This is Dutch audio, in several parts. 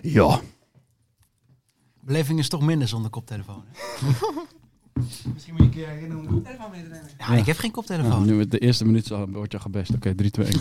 Ja. Beleving is toch minder zonder koptelefoon. Hè? Misschien moet je een keer herinneren om een koptelefoon mee te nemen. Ja, ik heb geen koptelefoon. nu met de eerste minuut zo word je al gebest. Oké, 3, 2, 1.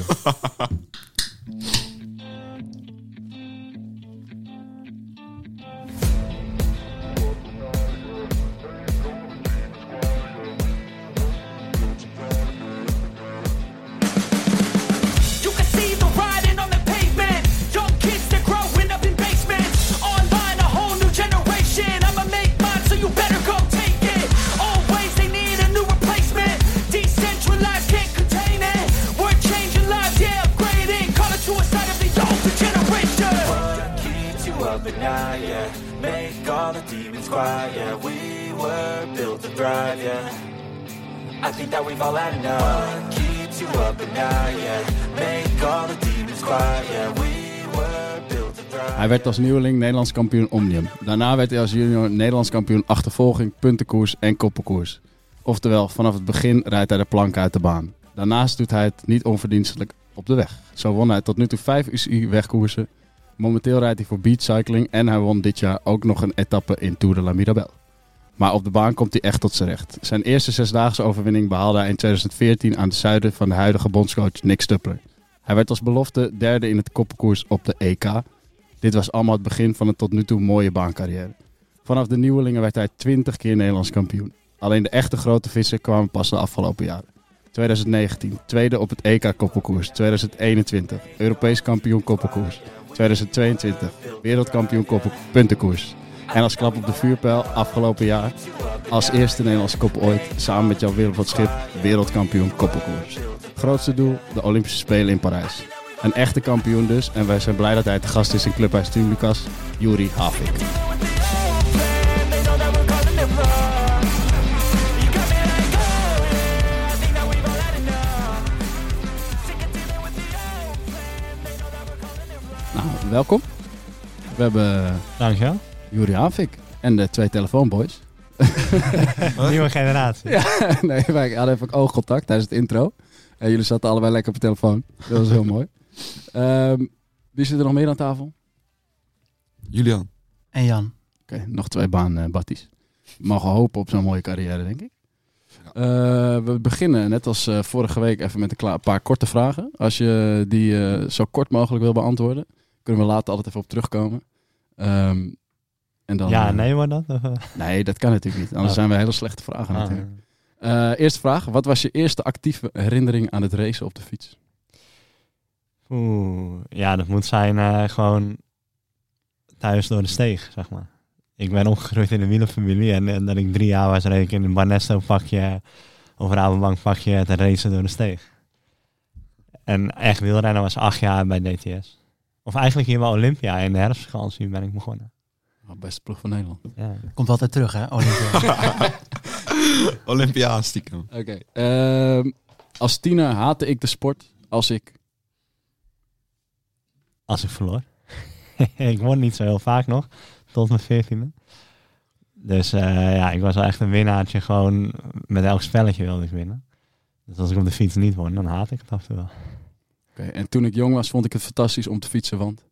Yeah Make all the demons yeah We were built to thrive, yeah I think that we've all enough you up yeah Make all the demons yeah We Hij werd als nieuweling Nederlands kampioen Omnium. Daarna werd hij als junior Nederlands kampioen achtervolging, puntenkoers en koppenkoers. Oftewel, vanaf het begin rijdt hij de plank uit de baan. Daarnaast doet hij het niet onverdienstelijk op de weg. Zo won hij tot nu toe vijf UCI-wegkoersen. Momenteel rijdt hij voor Beat Cycling en hij won dit jaar ook nog een etappe in Tour de la Mirabelle. Maar op de baan komt hij echt tot zijn recht. Zijn eerste zesdaagse overwinning behaalde hij in 2014 aan de zuiden van de huidige bondscoach Nick Stuppler. Hij werd als belofte derde in het koppenkoers op de EK. Dit was allemaal het begin van een tot nu toe mooie baancarrière. Vanaf de nieuwelingen werd hij 20 keer Nederlands kampioen. Alleen de echte grote vissen kwamen pas de afgelopen jaren. 2019, tweede op het EK koppelkoers. 2021, Europees kampioen koppelkoers. 2022, wereldkampioen puntenkoers. En als klap op de vuurpijl afgelopen jaar als eerste Nederlandse koppel ooit samen met jouw wereldschip wereldkampioen koppelkoers. Grootste doel, de Olympische Spelen in Parijs. Een echte kampioen dus en wij zijn blij dat hij te gast is in Clubhuis Team Lucas, Juri Havik. Welkom. We hebben Dankjewel. Juri Havik en de twee telefoonboys. Nieuwe generatie. Ja, nee, wij hadden even oogcontact tijdens het intro. En jullie zaten allebei lekker op de telefoon. Dat was heel mooi. Ehm, wie zit er nog meer aan tafel? Julian. En Jan. Oké, nog twee baanbatties. We mogen hopen op zo'n mooie carrière, denk ik. Eh, we beginnen, net als eh, vorige week, even met een kla- paar korte vragen. Als je die eh, zo kort mogelijk wil beantwoorden, kunnen we later altijd even op terugkomen. Ehm, en dan, Ja, eh, nee, wordt dat? Eh? Nee, dat kan natuurlijk niet. Anders Oh. zijn we hele slechte vragen Ah. natuurlijk. Eh, eerste vraag. Wat was je eerste actieve herinnering aan het racen op de fiets? Oeh, ja, dat moet zijn gewoon thuis door de steeg, zeg maar. Ik ben opgegroeid in een wielerfamilie en, en dat ik drie jaar was, reed ik in een Barnesto pakje of Rabobank pakje te racen door de steeg. En echt wielrennen was acht jaar bij DTS. Of eigenlijk hier bij Olympia in de herfstvakantie ben ik begonnen. Oh, beste ploeg van Nederland. Ja. Komt altijd terug, hè? Olympia. Olympia stiekem. Oké. ehm, als tiener haatte ik de sport als ik... Als ik verloor. ik won niet zo heel vaak nog, tot mijn veertiende. Dus eh, ja, ik was wel echt een winnaartje. Gewoon met elk spelletje wilde ik winnen. Dus als ik op de fiets niet won, dan haat ik het af en toe wel. En toen ik jong was, vond ik het fantastisch om te fietsen, want...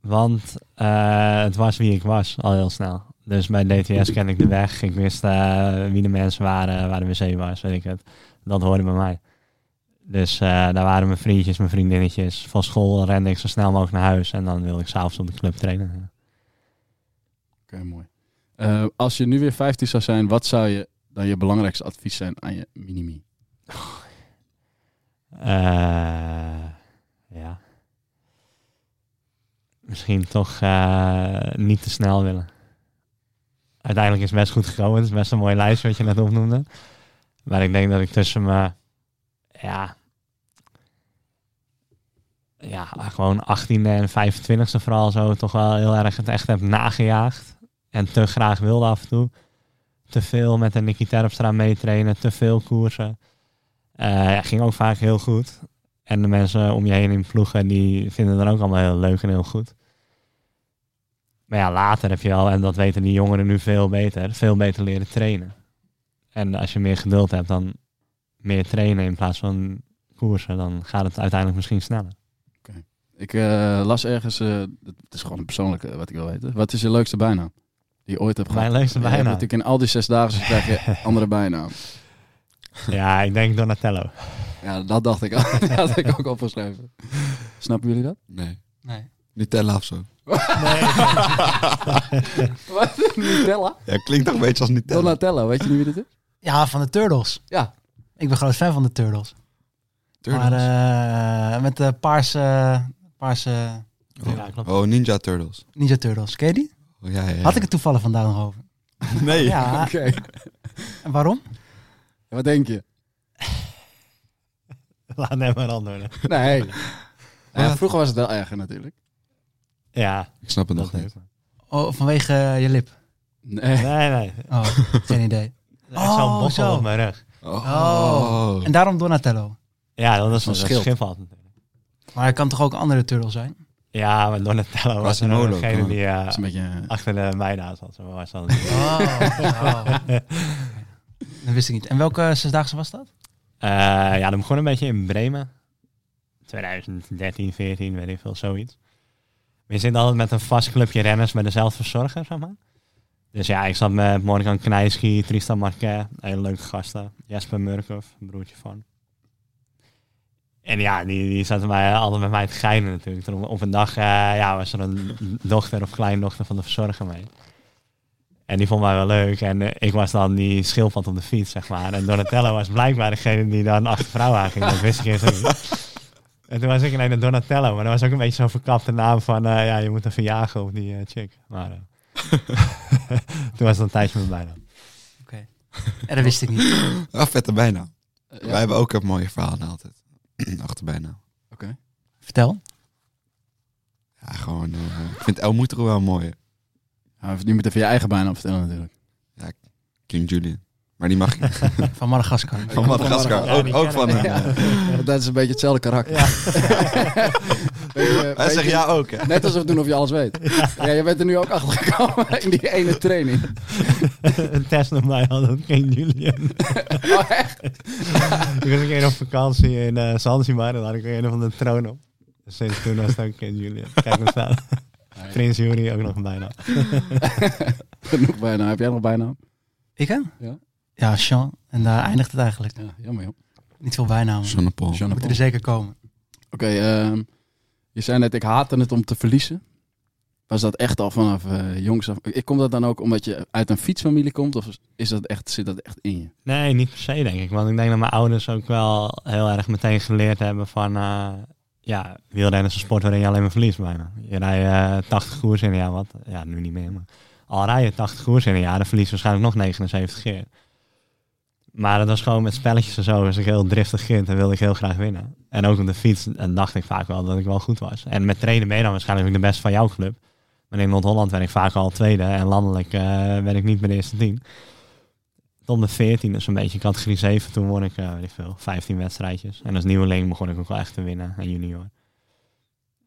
Want eh, het was wie ik was, al heel snel. Dus bij DTS ken ik de weg. Ik wist eh, wie de mensen waren, waar de wc was, weet ik het. Dat hoorde bij mij. Dus eh, daar waren mijn vriendjes, mijn vriendinnetjes. Van school rende ik zo snel mogelijk naar huis. En dan wilde ik s'avonds op de club trainen. Oké, mooi. Als je nu weer 15 zou zijn, wat zou je dan je belangrijkste advies zijn aan je minimi? Eh, ja. Misschien toch eh, niet te snel willen. Uiteindelijk is het best goed gekomen. Het is best een mooie lijst wat je net opnoemde. Maar ik denk dat ik tussen me... Ja... Ja, gewoon 18e en 25e vooral zo toch wel heel erg het echt heb nagejaagd. En te graag wilde af en toe. Te veel met de Nicky Terpstra meetrainen. Te veel koersen. Eh, ja, ging ook vaak heel goed. En de mensen om je heen in ploegen, die vinden het dan ook allemaal heel leuk en heel goed. Maar ja, later heb je wel, en dat weten die jongeren nu veel beter, veel beter leren trainen. En als je meer geduld hebt, dan meer trainen in plaats van koersen, dan gaat het uiteindelijk misschien sneller. Ik eh, las ergens, eh, het is gewoon een persoonlijke wat ik wil weten. Wat is je leukste bijnaam? Die je ooit hebt gehad? Mijn leukste Je bijnaam? natuurlijk in al die zes dagen krijg je andere bijnaam. Ja, ik denk Donatello. Ja, dat dacht ik al. dat had ik ook opgeschreven. Snappen jullie dat? Nee. Nee. Nutella of zo. Wat? Nutella? Ja, klinkt toch een beetje als Nutella. Donatello, weet je niet wie dit is? Ja, van de Turtles. Ja. Ik ben groot fan van de Turtles. Turtles. Maar eh, met de paarse, paarse oh. Ja, klopt. oh, Ninja Turtles. Ninja Turtles. Ken je die? Oh, ja, ja, ja. Had ik het toevallig vandaag nog over. Nee. Ja, Oké. en waarom? Wat denk je? Laat hem maar antwoorden. Nee. Ja, vroeger was het wel erger natuurlijk. Ja, Ik snap het nog niet. Oh, vanwege eh, je lip. Nee. Nee, nee. Oh, geen idee. Ik zal Oh, bossel zo. op mijn rug. Oh. En daarom Donatello. Ja, dat is een schild. schip natuurlijk. Maar hij kan toch ook een andere turtle zijn? Ja, maar Donatello was er Quasimodo, degene die eh, een beetje... eh, achter de bijnaam zat. Was. Oh, oh. Dat wist ik niet. En welke zesdaagse was dat? Eh, ja, dat begon een beetje in Bremen. 2013, 14, weet ik veel, zoiets. We zitten altijd met een vast clubje renners met dezelfde verzorger, zeg maar. Dus ja, ik zat met Morgan Knijski, Tristan Marquet, hele leuke gasten. Jesper Murkoff, een broertje van. En ja, die, die zaten mij altijd met mij te geinen natuurlijk. Op een dag eh, ja, was er een dochter of kleindochter van de verzorger mee. En die vond mij wel leuk. En eh, ik was dan die schildpad op de fiets, zeg maar. En Donatello was blijkbaar degene die dan achter de vrouw aanging. Dat wist ik eerst niet. En toen was ik ineens een Donatello. Maar dat was ook een beetje zo'n verkapte naam van... eh, ja, je moet even jagen op die eh, chick. Maar toen was het een tijdje met bijna. Oké. En dat wist ik niet. Ah, vette bijnaam. ja. Wij hebben ook een mooie verhalen altijd. Achter bijnaam. Vertel. Ja, gewoon... ik vind El Moetero wel mooi. Ja, je moet even je eigen bijnaam vertellen natuurlijk. King Julian. Maar die mag ik niet. Van Madagaskar. Van Madagaskar. Ja, ook van hem. Ja. Dat is een beetje hetzelfde karakter. Ja. Beetje- Hij beetje- zegt ja ook, hè? Net alsof doen of je alles weet. Ja. je bent er nu ook achter gekomen in die ene training. een test op mij had ook geen Julian. Oh, echt? ik was een keer op vakantie in uh, Zanzibar en daar had ik weer een van de troon op. Dus sinds toen was het ook geen Julian. Kijk me staan. Prins Jury ook nog een bijnaam. Genoeg bijnaam. Heb jij nog bijnaam? Ik hè? Ja. Ja, Sean. En daar eindigt het eigenlijk. Ja, jammer joh. Niet veel bijnamen. Jean Paul. Jean Moeten Paul. er zeker komen. Oké, ehm, je zei net, ik haatte het om te verliezen. Was dat echt al vanaf eh, jongs af? Ik kom dat dan ook omdat je uit een fietsfamilie komt? Of is dat echt, zit dat echt in je? Nee, niet per se denk ik. Want ik denk dat mijn ouders ook wel heel erg meteen geleerd hebben van... eh ja, wielrennen is een sport waarin je alleen maar verliest bijna. Je rijdt eh 80 koers in een jaar, wat? Ja, nu niet meer, maar... Al rij je 80 koers in een jaar, dan verlies je waarschijnlijk nog 79 keer. Maar dat was gewoon met spelletjes en zo. Was ik heel driftig kind en wilde ik heel graag winnen. En ook op de fiets en dacht ik vaak wel dat ik wel goed was. En met trainen ben je dan waarschijnlijk ook de beste van jouw club. Maar in Noord-Holland ben ik vaak al tweede. En landelijk eh ben ik niet bij de eerste tien. Tot de 14, dus een beetje categorie 7. Toen won ik, eh veel, 15 wedstrijdjes. En als nieuweling begon ik ook wel echt te winnen. En junior.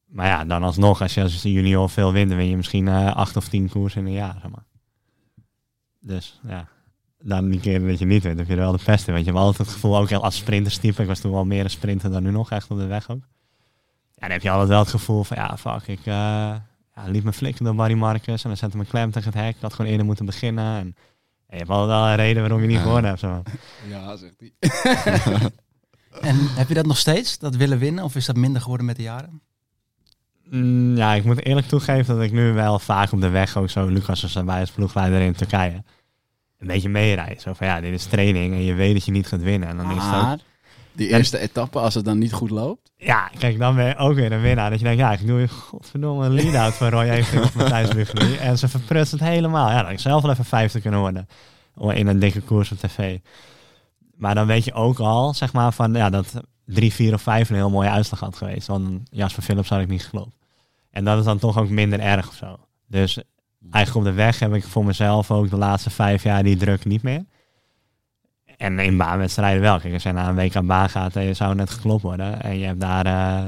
Maar ja, dan alsnog, als je als junior veel wint, dan win je misschien eh acht of tien koers in een jaar. Zeg maar. Dus ja, dan die keer dat je niet wint, heb je er wel de pest in. Want je hebt altijd het gevoel, ook als sprinterstype, ik was toen wel meer een sprinter dan nu nog, echt op de weg ook. Ja, dan heb je altijd wel het gevoel van, ja, fuck, ik eh, ja, liep me flikken door Barry Marcus en dan zette me klem tegen het hek. Ik had gewoon eerder moeten beginnen. En, en je hebt altijd wel een reden waarom je niet Ja. gewonnen hebt. Zo. Ja, zegt hij. En heb je dat nog steeds? Dat willen winnen? Of is dat minder geworden met de jaren? Mm, ja, ik moet eerlijk toegeven dat ik nu wel vaak op de weg ook zo, Lucas was erbij als ploegleider in Turkije, een beetje meerijd. Zo van, ja, dit is training en je weet dat je niet gaat winnen. En dan is het ook Maar die eerste etappe, als het dan niet goed loopt. Ja, kijk, dan ben je ook weer een winnaar. Dat je denkt, ja, ik doe godverdomme een lead-out van Roy Evering of Matthijs Buffely. En ze verprutst het helemaal. Ja, dan ik zelf wel even vijfde kunnen worden. In een dikke koers op tv. Maar dan weet je ook al, zeg maar, van ja, dat 3, 4 of 5 een heel mooie uitslag had geweest. Want Jasper Philips had ik niet geloofd. En dat is dan toch ook minder erg of zo. Dus eigenlijk op de weg heb ik voor mezelf ook de laatste vijf jaar die druk niet meer. En in baanwedstrijden wel. Kijk, als je naar een week aan baan gaat en je zou net geklopt worden. En je hebt daar, eh,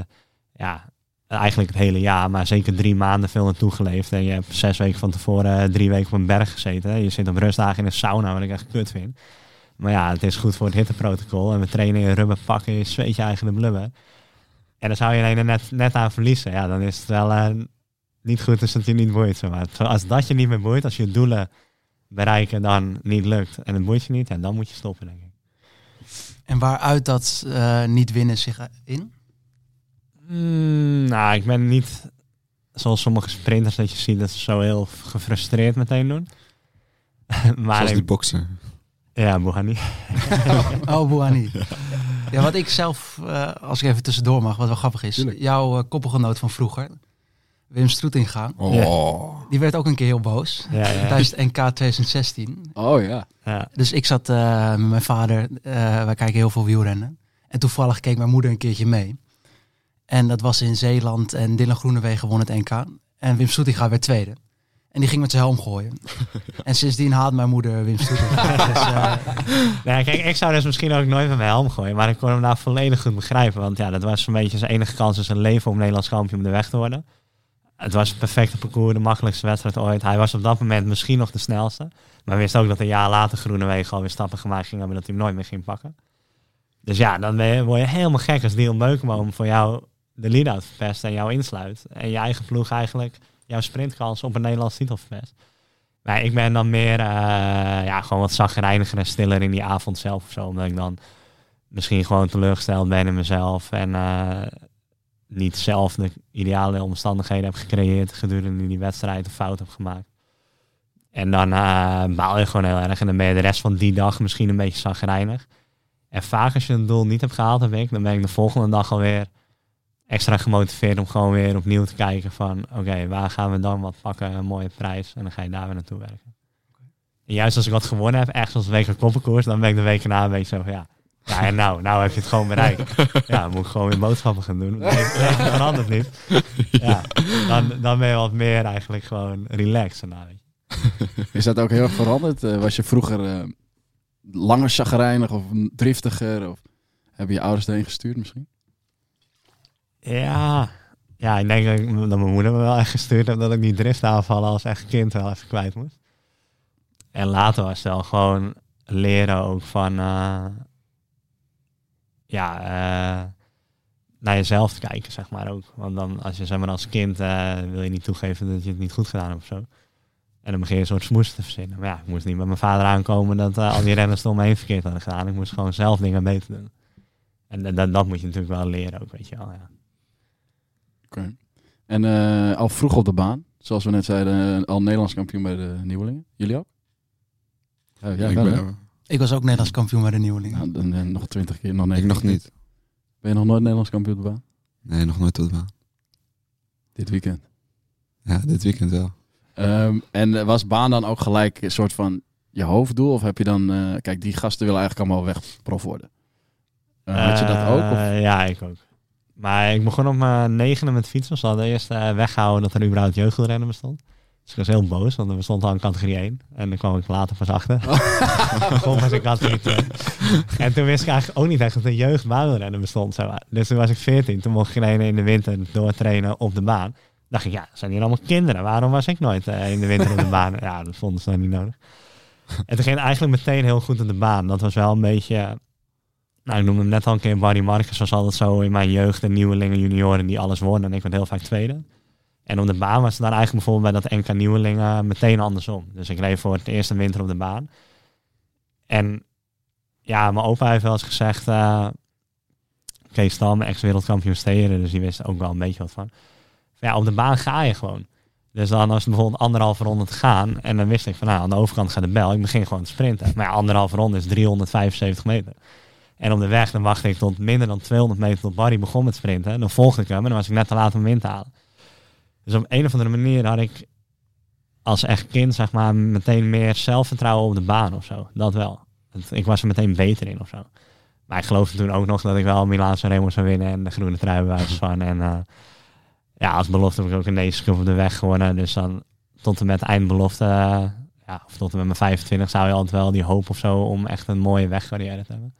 ja, eigenlijk het hele jaar, maar zeker drie maanden veel naartoe geleefd. En je hebt zes weken van tevoren eh, drie weken op een berg gezeten. Je zit op rustdagen in een sauna, wat ik echt kut vind. Maar ja, het is goed voor het hitteprotocol. En we trainen in rubber pakken, je zweet je eigen blubber. En dan zou je er net, net aan verliezen. Ja, dan is het wel eh, niet goed als het je niet boeit. zeg Maar als dat je niet meer boeit, als je doelen bereiken dan niet lukt en het boeit je niet, en dan moet je stoppen, denk ik. En waaruit dat eh, niet winnen zich in? Mm, nou, ik ben niet zoals sommige sprinters dat je ziet dat ze zo heel gefrustreerd meteen doen. maar Zoals ik- die bokser. ja, Bouhanni. Oh. Ja, wat ik zelf, eh, als ik even tussendoor mag, wat wel grappig is. Tuurlijk. Jouw eh, koppelgenoot van vroeger, Wim Stroetinga, Oh. die werd ook een keer heel boos. Ja, ja. Tijdens het NK 2016. Oh ja. ja. Dus ik zat eh, met mijn vader, eh, wij kijken heel veel wielrennen. En toevallig keek mijn moeder een keertje mee. En dat was in Zeeland en Dylan Groenewegen won het NK. En Wim Stroetinga werd tweede. En die ging met zijn helm gooien. en sindsdien haat mijn moeder Wim Stroetinga. dus, eh, Nou, kijk, ik zou dus misschien ook nooit met mijn helm gooien, maar ik kon hem nou volledig goed begrijpen. Want ja, dat was een beetje zijn enige kans in zijn leven om Nederlands kampioen op de weg te worden. Het was het perfecte parcours, de makkelijkste wedstrijd ooit. Hij was op dat moment misschien nog de snelste. Maar wist ook dat een jaar later Groenewegen alweer stappen gemaakt ging hebben dat hij hem nooit meer ging pakken. Dus ja, dan je, word je helemaal gek als Dion Beukenboom voor jou de lead-out verpest en jou insluit. En je eigen ploeg eigenlijk jouw sprintkans op een Nederlands titel verpest. Maar ik ben dan meer, eh, ja, gewoon wat zagrijniger en stiller in die avond zelf of zo. Omdat ik dan misschien gewoon teleurgesteld ben in mezelf. En eh, niet zelf de ideale omstandigheden heb gecreëerd gedurende die wedstrijd of fout heb gemaakt. En dan eh, baal je gewoon heel erg. En dan ben je de rest van die dag misschien een beetje zagrijnig. En vaak als je een doel niet hebt gehaald, heb ik, dan ben ik de volgende dag alweer extra gemotiveerd om gewoon weer opnieuw te kijken van oké, waar gaan we dan wat pakken, een mooie prijs en dan ga je daar weer naartoe werken. En juist als ik wat gewonnen heb, echt zoals WK koppenkoers, dan ben ik de week na een beetje zo van ja, ja en nou, nou heb je het gewoon bereikt. Ja, dan moet ik gewoon weer boodschappen gaan doen. Dat verandert niet. Ja, dan, dan ben je wat meer eigenlijk gewoon relaxed. en nou, weet je. Is dat ook heel erg veranderd? Eh, was je vroeger eh, langer chagrijnig of driftiger? Of heb je je ouders erheen gestuurd misschien? Ja, ja, ik denk dat, ik- dat mijn moeder me wel echt gestuurd heeft dat ik die driftaanvallen als echt kind wel even kwijt moest. En later was het wel gewoon leren ook van, eh, ja, eh, naar jezelf te kijken, zeg maar ook. Want dan, als je zeg maar als kind eh, wil je niet toegeven dat je het niet goed gedaan hebt of zo. En dan begin je een soort smoes te verzinnen. Maar ja, ik moest niet met mijn vader aankomen dat eh, al die renners er om me heen verkeerd hadden gedaan. Ik moest gewoon zelf dingen beter doen. En dat- dat, dat moet je natuurlijk wel leren ook, weet je wel. Ja. Oké. En eh, al vroeg op de baan, zoals we net zeiden, al Nederlands kampioen bij de nieuwelingen. Jullie ook? Ja, ik, ben, ik was ook Nederlands kampioen bij de nieuwelingen. Nou, dan, eh, nog twintig keer. Nog ik 19 nog niet. Ben je nog nooit Nederlands kampioen op de baan? Nee, nog nooit op de baan. Dit weekend. Ja, dit weekend wel. Ehm, en eh, was baan dan ook gelijk een soort van je hoofddoel? Of heb je dan, eh, kijk, die gasten willen eigenlijk allemaal wegprof worden. Eh, had je dat ook? Of? Ja, ik ook. Maar ik begon op mijn negende met fietsen. Ze hadden eerst weggehouden dat er überhaupt jeugdrennen bestond. Dus ik was heel boos, want er bestond al een categorie 1. En dan kwam ik later pas achter. in categorie 2. En toen wist ik eigenlijk ook niet echt dat er jeugdbaanrennen bestond. Zo. Dus toen was ik 14. Toen mocht ik alleen in de winter doortrainen op de baan. dacht ik, ja, zijn hier allemaal kinderen. Waarom was ik nooit eh, in de winter op de baan? Ja, dat vonden ze dan niet nodig. En toen ging eigenlijk meteen heel goed op de baan. Dat was wel een beetje... Nou, ik noemde hem net al een keer Barry Marcus. was altijd zo in mijn jeugd de nieuwelingen, junioren die alles wonnen. En ik werd heel vaak tweede. En op de baan was het dan eigenlijk bijvoorbeeld bij dat NK nieuwelingen meteen andersom. Dus ik reed voor het eerste winter op de baan. En ja, mijn opa heeft wel eens gezegd... eh Kees Stam, ex-wereldkampioen steden, dus die wist ook wel een beetje wat van. Ja, op de baan ga je gewoon. Dus dan was het bijvoorbeeld anderhalve ronde te gaan. En dan wist ik van, nou, aan de overkant gaat de bel. Ik begin gewoon te sprinten. Maar ja, anderhalve ronde is 375 meter. En op de weg, dan wachtte ik tot minder dan 200 meter tot Barry begon met sprinten. Dan volgde ik hem en dan was ik net te laat om in te halen. Dus op een of andere manier had ik als echt kind, zeg maar, meteen meer zelfvertrouwen op de baan of zo. Dat wel. Ik was er meteen beter in of zo. Maar ik geloofde toen ook nog dat ik wel Milaan Remo zou winnen en de groene trui van. En eh, ja, als belofte heb ik ook een Cup op de weg gewonnen. Dus dan tot en met eindbelofte, eh, ja, of tot en met mijn 25 zou je altijd wel die hoop of zo om echt een mooie wegcarrière te hebben.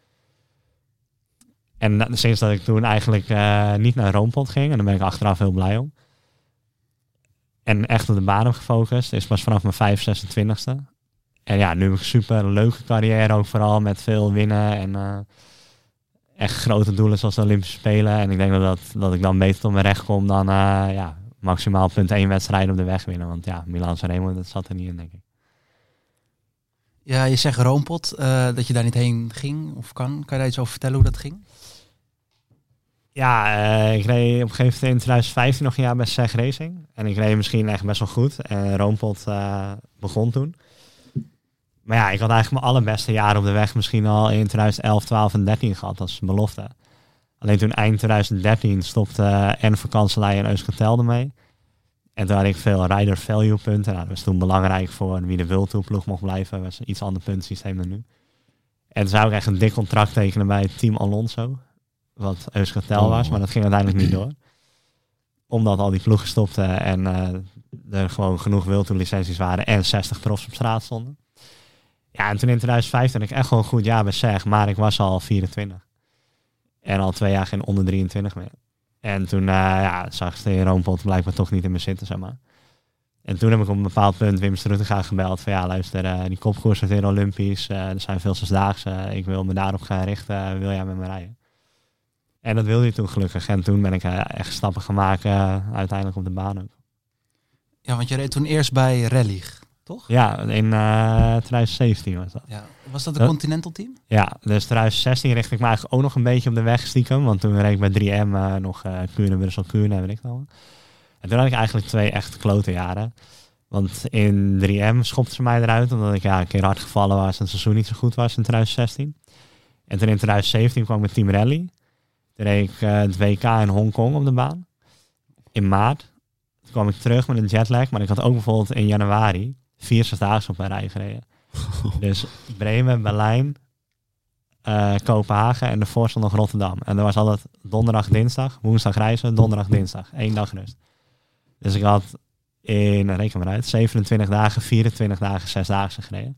En sinds dat ik toen eigenlijk eh, niet naar Roompot ging, en daar ben ik achteraf heel blij om. En echt op de baan gefocust, is pas vanaf mijn 5, 26e. En ja, nu heb ik een super leuke carrière ook vooral met veel winnen. En eh, echt grote doelen zoals de Olympische Spelen. En ik denk dat, dat, dat ik dan beter tot mijn recht kom dan eh, ja, maximaal punt één wedstrijd op de weg winnen. Want ja, Milan Sanremo, dat zat er niet in, denk ik. Ja, je zegt Roompot, eh, dat je daar niet heen ging of kan. Kan je daar iets over vertellen hoe dat ging? Ja, eh, ik reed op een gegeven moment in 2015 nog een jaar bij SEG Racing. En ik reed misschien echt best wel goed. En Roompot eh, begon toen. Maar ja, ik had eigenlijk mijn allerbeste jaren op de weg misschien al in 2011, 12 en 13 gehad als belofte. Alleen toen eind 2013 stopte en vakantselij en Euskaltel ermee. En toen had ik veel rider value punten. Nou, dat was toen belangrijk voor wie de World ploeg mocht blijven. Dat was een iets ander puntensysteem dan nu. En toen zou ik echt een dik contract tekenen bij Team Alonso. Wat Euskaltel was, maar dat ging uiteindelijk niet door. Omdat al die ploegen stopten en eh, er gewoon genoeg World licenties waren en 60 profs op straat stonden. Ja, en toen in 2015 had ik echt gewoon een goed jaar bij SEG, maar ik was al 24. En al twee jaar geen onder 23 meer. En toen uh, ja, zag de Roompot blijkbaar toch niet in me zitten, zeg maar. En toen heb ik op een bepaald punt Wim Strutega gebeld van ja, luister, eh, die kopkoers is weer Olympisch. er zijn veel zesdaagse. ik wil me daarop gaan richten. wil jij met me rijden? En dat wilde hij toen gelukkig. En toen ben ik eh, echt stappen gaan maken, eh, uiteindelijk op de baan ook. Ja, want je reed toen eerst bij Rallyg, toch? Ja, in eh 2017 was dat. Ja. Was dat een. Continental team? Ja, dus 2016 richtte ik me eigenlijk ook nog een beetje op de weg stiekem. Want toen reed ik bij 3M eh, nog uh, Kuurne, Brussel, Kuurne, weet ik wel. En toen had ik eigenlijk twee echt klote jaren. Want in 3M schopte ze mij eruit omdat ik ja, een keer hard gevallen was en het seizoen niet zo goed was in 2016. En toen in 2017 kwam ik met Team Rally. Toen reed ik eh, het WK in Hongkong op de baan. In maart. Toen kwam ik terug met een jetlag. Maar ik had ook bijvoorbeeld in januari vier zesdaagse op mijn rij gereden. Dus Bremen, Berlijn, eh, Kopenhagen en de voorstel nog Rotterdam. En er was altijd donderdag, dinsdag, woensdag reizen, donderdag, dinsdag. Eén dag rust. Dus ik had in, reken maar uit, 27 dagen, 24 dagen, 6 dagen gereden.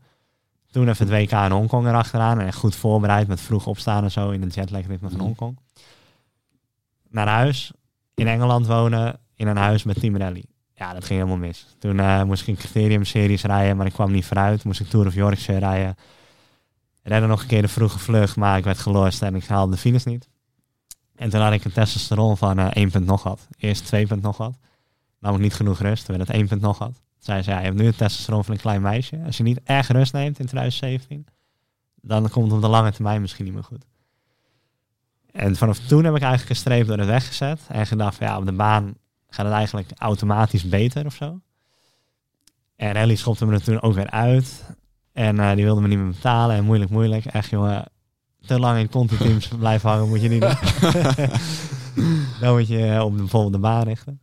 Toen even het WK in Hongkong erachteraan. En goed voorbereid met vroeg opstaan en zo in het jetlagritme van Hongkong. Naar huis, in Engeland wonen, in een huis met Rally. Ja, dat ging helemaal mis. Toen eh, moest ik een criterium series rijden, maar ik kwam niet vooruit. Moest ik Tour of Yorkshire rijden. Redde nog een keer de vroege vlucht, maar ik werd gelost en ik haalde de finish niet. En toen had ik een testosteron van eh 1 punt nog wat. Eerst 2 punt nog wat. Namelijk niet genoeg rust, toen werd het 1 punt nog wat. Toen zei ze, ja, je hebt nu een testosteron van een klein meisje. Als je niet erg rust neemt in 2017, dan komt het op de lange termijn misschien niet meer goed. En vanaf toen heb ik eigenlijk een streep door de weg gezet. En gedacht, van, ja, op de baan gaat het eigenlijk automatisch beter of zo. En Rally schopte me er toen ook weer uit. En eh, die wilde me niet meer betalen. En moeilijk, moeilijk. Echt, jongen. Te lang in content-teams blijven hangen moet je niet doen. Dan moet je op de volgende baan richten.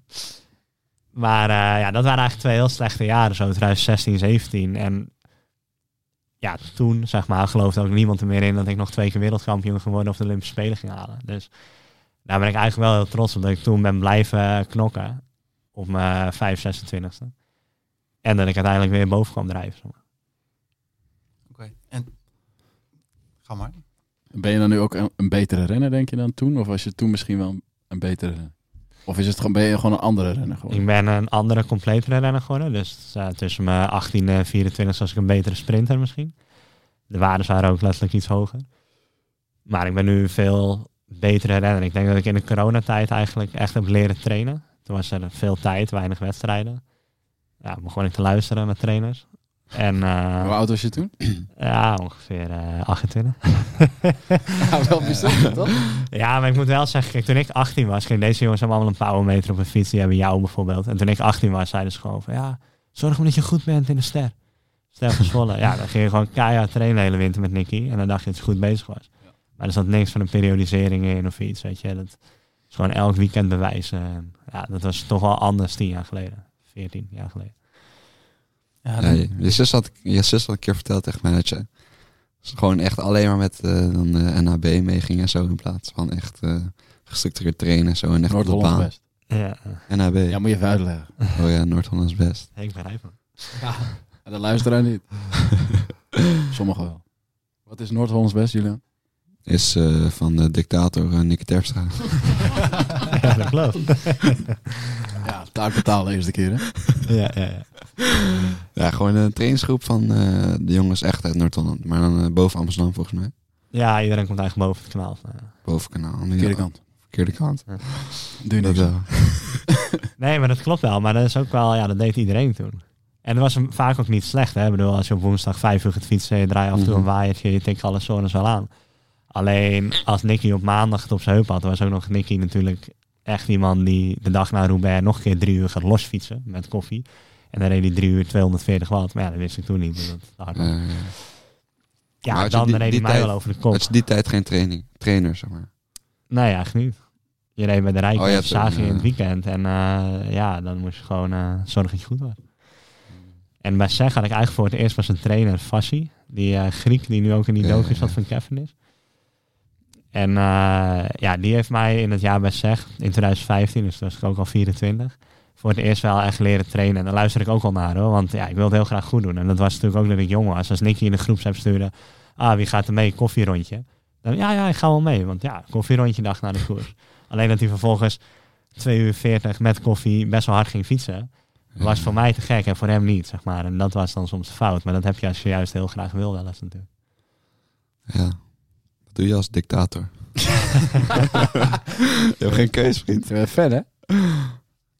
Maar eh, ja, dat waren eigenlijk twee heel slechte jaren. Zo 2016, 17. En ja, toen, zeg maar, geloofde ook niemand er meer in dat ik nog twee keer wereldkampioen geworden of de Olympische Spelen ging halen. Dus daar ben ik eigenlijk wel heel trots op dat ik toen ben blijven knokken op mijn 5, 26e. En dat ik uiteindelijk weer boven kwam drijven. zeg maar. Oké. En ga maar. Ben je dan nu ook een, een betere renner, denk je, dan toen? Of was je toen misschien wel een betere renner? Of is het gewoon, ben je gewoon een andere renner geworden? Ik ben een andere, completere renner geworden. Dus eh, tussen mijn 18 en 24 was ik een betere sprinter misschien. De waarden waren ook letterlijk iets hoger. Maar ik ben nu veel betere renner. Ik denk dat ik in de coronatijd eigenlijk echt heb leren trainen. Toen was er veel tijd, weinig wedstrijden. Ja, begon ik te luisteren naar trainers. En eh, Hoe oud was je toen? ja, ongeveer eh 28. Ja, wel bijzonder, toch? Ja, maar ik moet wel zeggen, kijk, toen ik 18 was, kijk, deze jongens hebben allemaal een powermeter op een fiets, die hebben jou bijvoorbeeld. En toen ik 18 was, zeiden ze gewoon van, ja, zorg maar dat je goed bent in de ster. Ster van ja, dan ging je gewoon keihard trainen de hele winter met Nicky. En dan dacht je dat je goed bezig was. Maar er zat niks van een periodisering in of iets, weet je. Dat is gewoon elk weekend bewijzen. En ja, dat was toch wel anders 10 jaar geleden. 14 jaar geleden. Ja, dan- je, je zus had, je zus had een keer verteld tegen mij dat je gewoon echt alleen maar met eh, dan, eh, NHB meeging en zo in plaats van echt eh, gestructureerd trainen en zo en echt op de Noord-Hollands baan. best. Ja, NHB. Ja, moet je even uitleggen. Oh ja, Noord-Hollands best. ik begrijp hem. Ja, de luisteraar niet. Sommigen wel. Wat is Noord-Hollands best, Julian? Is eh, van de dictator uh, Nicky Terpstra. ja, dat klopt. Ja, taak betalen eerste keer, hè? ja, ja, ja. Ja, gewoon een trainingsgroep van eh, de jongens echt uit Noord-Holland. Maar dan eh, boven Amsterdam volgens mij. Ja, iedereen komt eigenlijk boven het kanaal. Nou ja. Bovenkanaal. Verkeerde kant. Verkeerde kant. Doe je Dat niks. wel. Nee, maar dat klopt wel. Maar dat is ook wel, ja, dat deed iedereen toen. En dat was hem vaak ook niet slecht. Hè? Ik bedoel, als je op woensdag vijf uur gaat fietsen, je draait af en toe een Mhm. waaiertje, je tikt alle zones wel aan. Alleen als Nicky op maandag het op zijn heup had, was ook nog Nicky natuurlijk echt iemand die de dag na Roubaix nog een keer drie uur gaat losfietsen met koffie. En dan reed hij drie uur 240 watt. Maar ja, dat wist ik toen niet. dat het hard was. Ja. ja, maar je dan die- reed hij mij tijd- wel over de kop. Het is die tijd geen training. Trainer, zeg maar. Nee, eigenlijk niet. Je reed bij de Rijken, Oh, ja, zag je in het weekend. En eh, ja, dan moest je gewoon eh, zorgen dat je goed was. En bij SEG had ik eigenlijk voor het eerst was een trainer, Fassi. Die eh, Griek, die nu ook in die Ja, docu ja, zat ja. van Kevin is. En ja, die heeft mij in het jaar bij SEG, in 2015, dus toen was ik ook al 24, voor het eerst wel echt leren trainen. En daar luister ik ook al naar hoor, want ja, ik wil het heel graag goed doen. En dat was natuurlijk ook dat ik jong was. Als Nicky in de groepsapp stuurde, ah, wie gaat er mee, koffierondje? Dan, ja, ja, ik ga wel mee, want ja, koffierondje dag na de koers. Alleen dat hij vervolgens 2 uur 40 met koffie best wel hard ging fietsen, was voor mij te gek en voor hem niet, zeg maar. En dat was dan soms fout, maar dat heb je als je juist heel graag wil wel eens natuurlijk. Ja. Dat doe je als dictator. je hebt geen keus, vriend. Verder.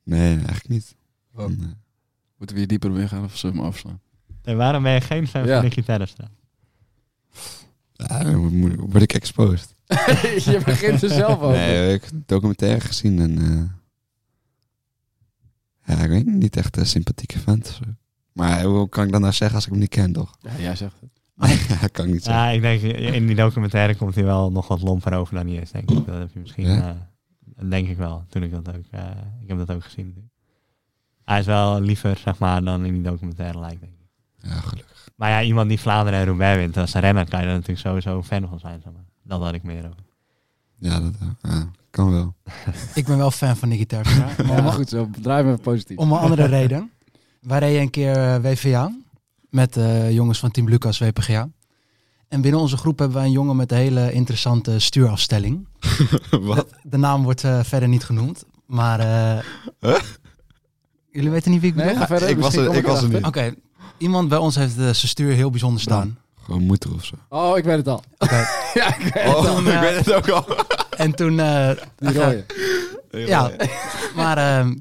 Nee, eigenlijk niet. Wat? Nee. Moeten we hier dieper op ingaan of zullen we hem afslaan? En waarom ben je geen fan Ja. van Nicky Terpstra? Ja, dan word ik exposed. je begint er zelf over. Nee, ik heb een documentaire gezien en... eh, ja, ik weet niet, niet echt een sympathieke vent. Maar hoe kan ik dat nou zeggen als ik hem niet ken, toch? Ja, jij zegt het. ja, kan ik niet zeggen. Ja, ik denk, in die documentaire komt hij wel nog wat lomper over dan hij is, denk ik. Dat heb je misschien, Ja? eh, denk ik wel, toen ik dat ook, eh, ik heb dat ook gezien. Hij is wel liever, zeg maar, dan in die documentaire lijkt, denk ik. Ja, gelukkig. Maar ja, iemand die Vlaanderen en Roubaix wint, als renner kan je er natuurlijk sowieso fan van zijn, zeg maar. Dat had ik meer over. Ja, dat eh, ja, kan wel. Ik ben wel fan van Nicky Terpstra. maar Ja, goed zo. Draai me positief. om een andere reden. Wij reden een keer eh, WVA met de jongens van Team Lucas WPGA. En binnen onze groep hebben wij een jongen met een hele interessante stuurafstelling. Wat? De naam wordt eh, verder niet genoemd. Maar eh, jullie weten niet wie ik bedoel? Nee, verder. ik was er- ik was er niet. Oké, iemand bij ons heeft zijn stuur heel bijzonder staan. Gewoon moeder of zo. Oh, ik weet het al. Oké. ja, ik weet Oh, ik weet het ook al. En toen... eh, Die rode. ja, maar ehm,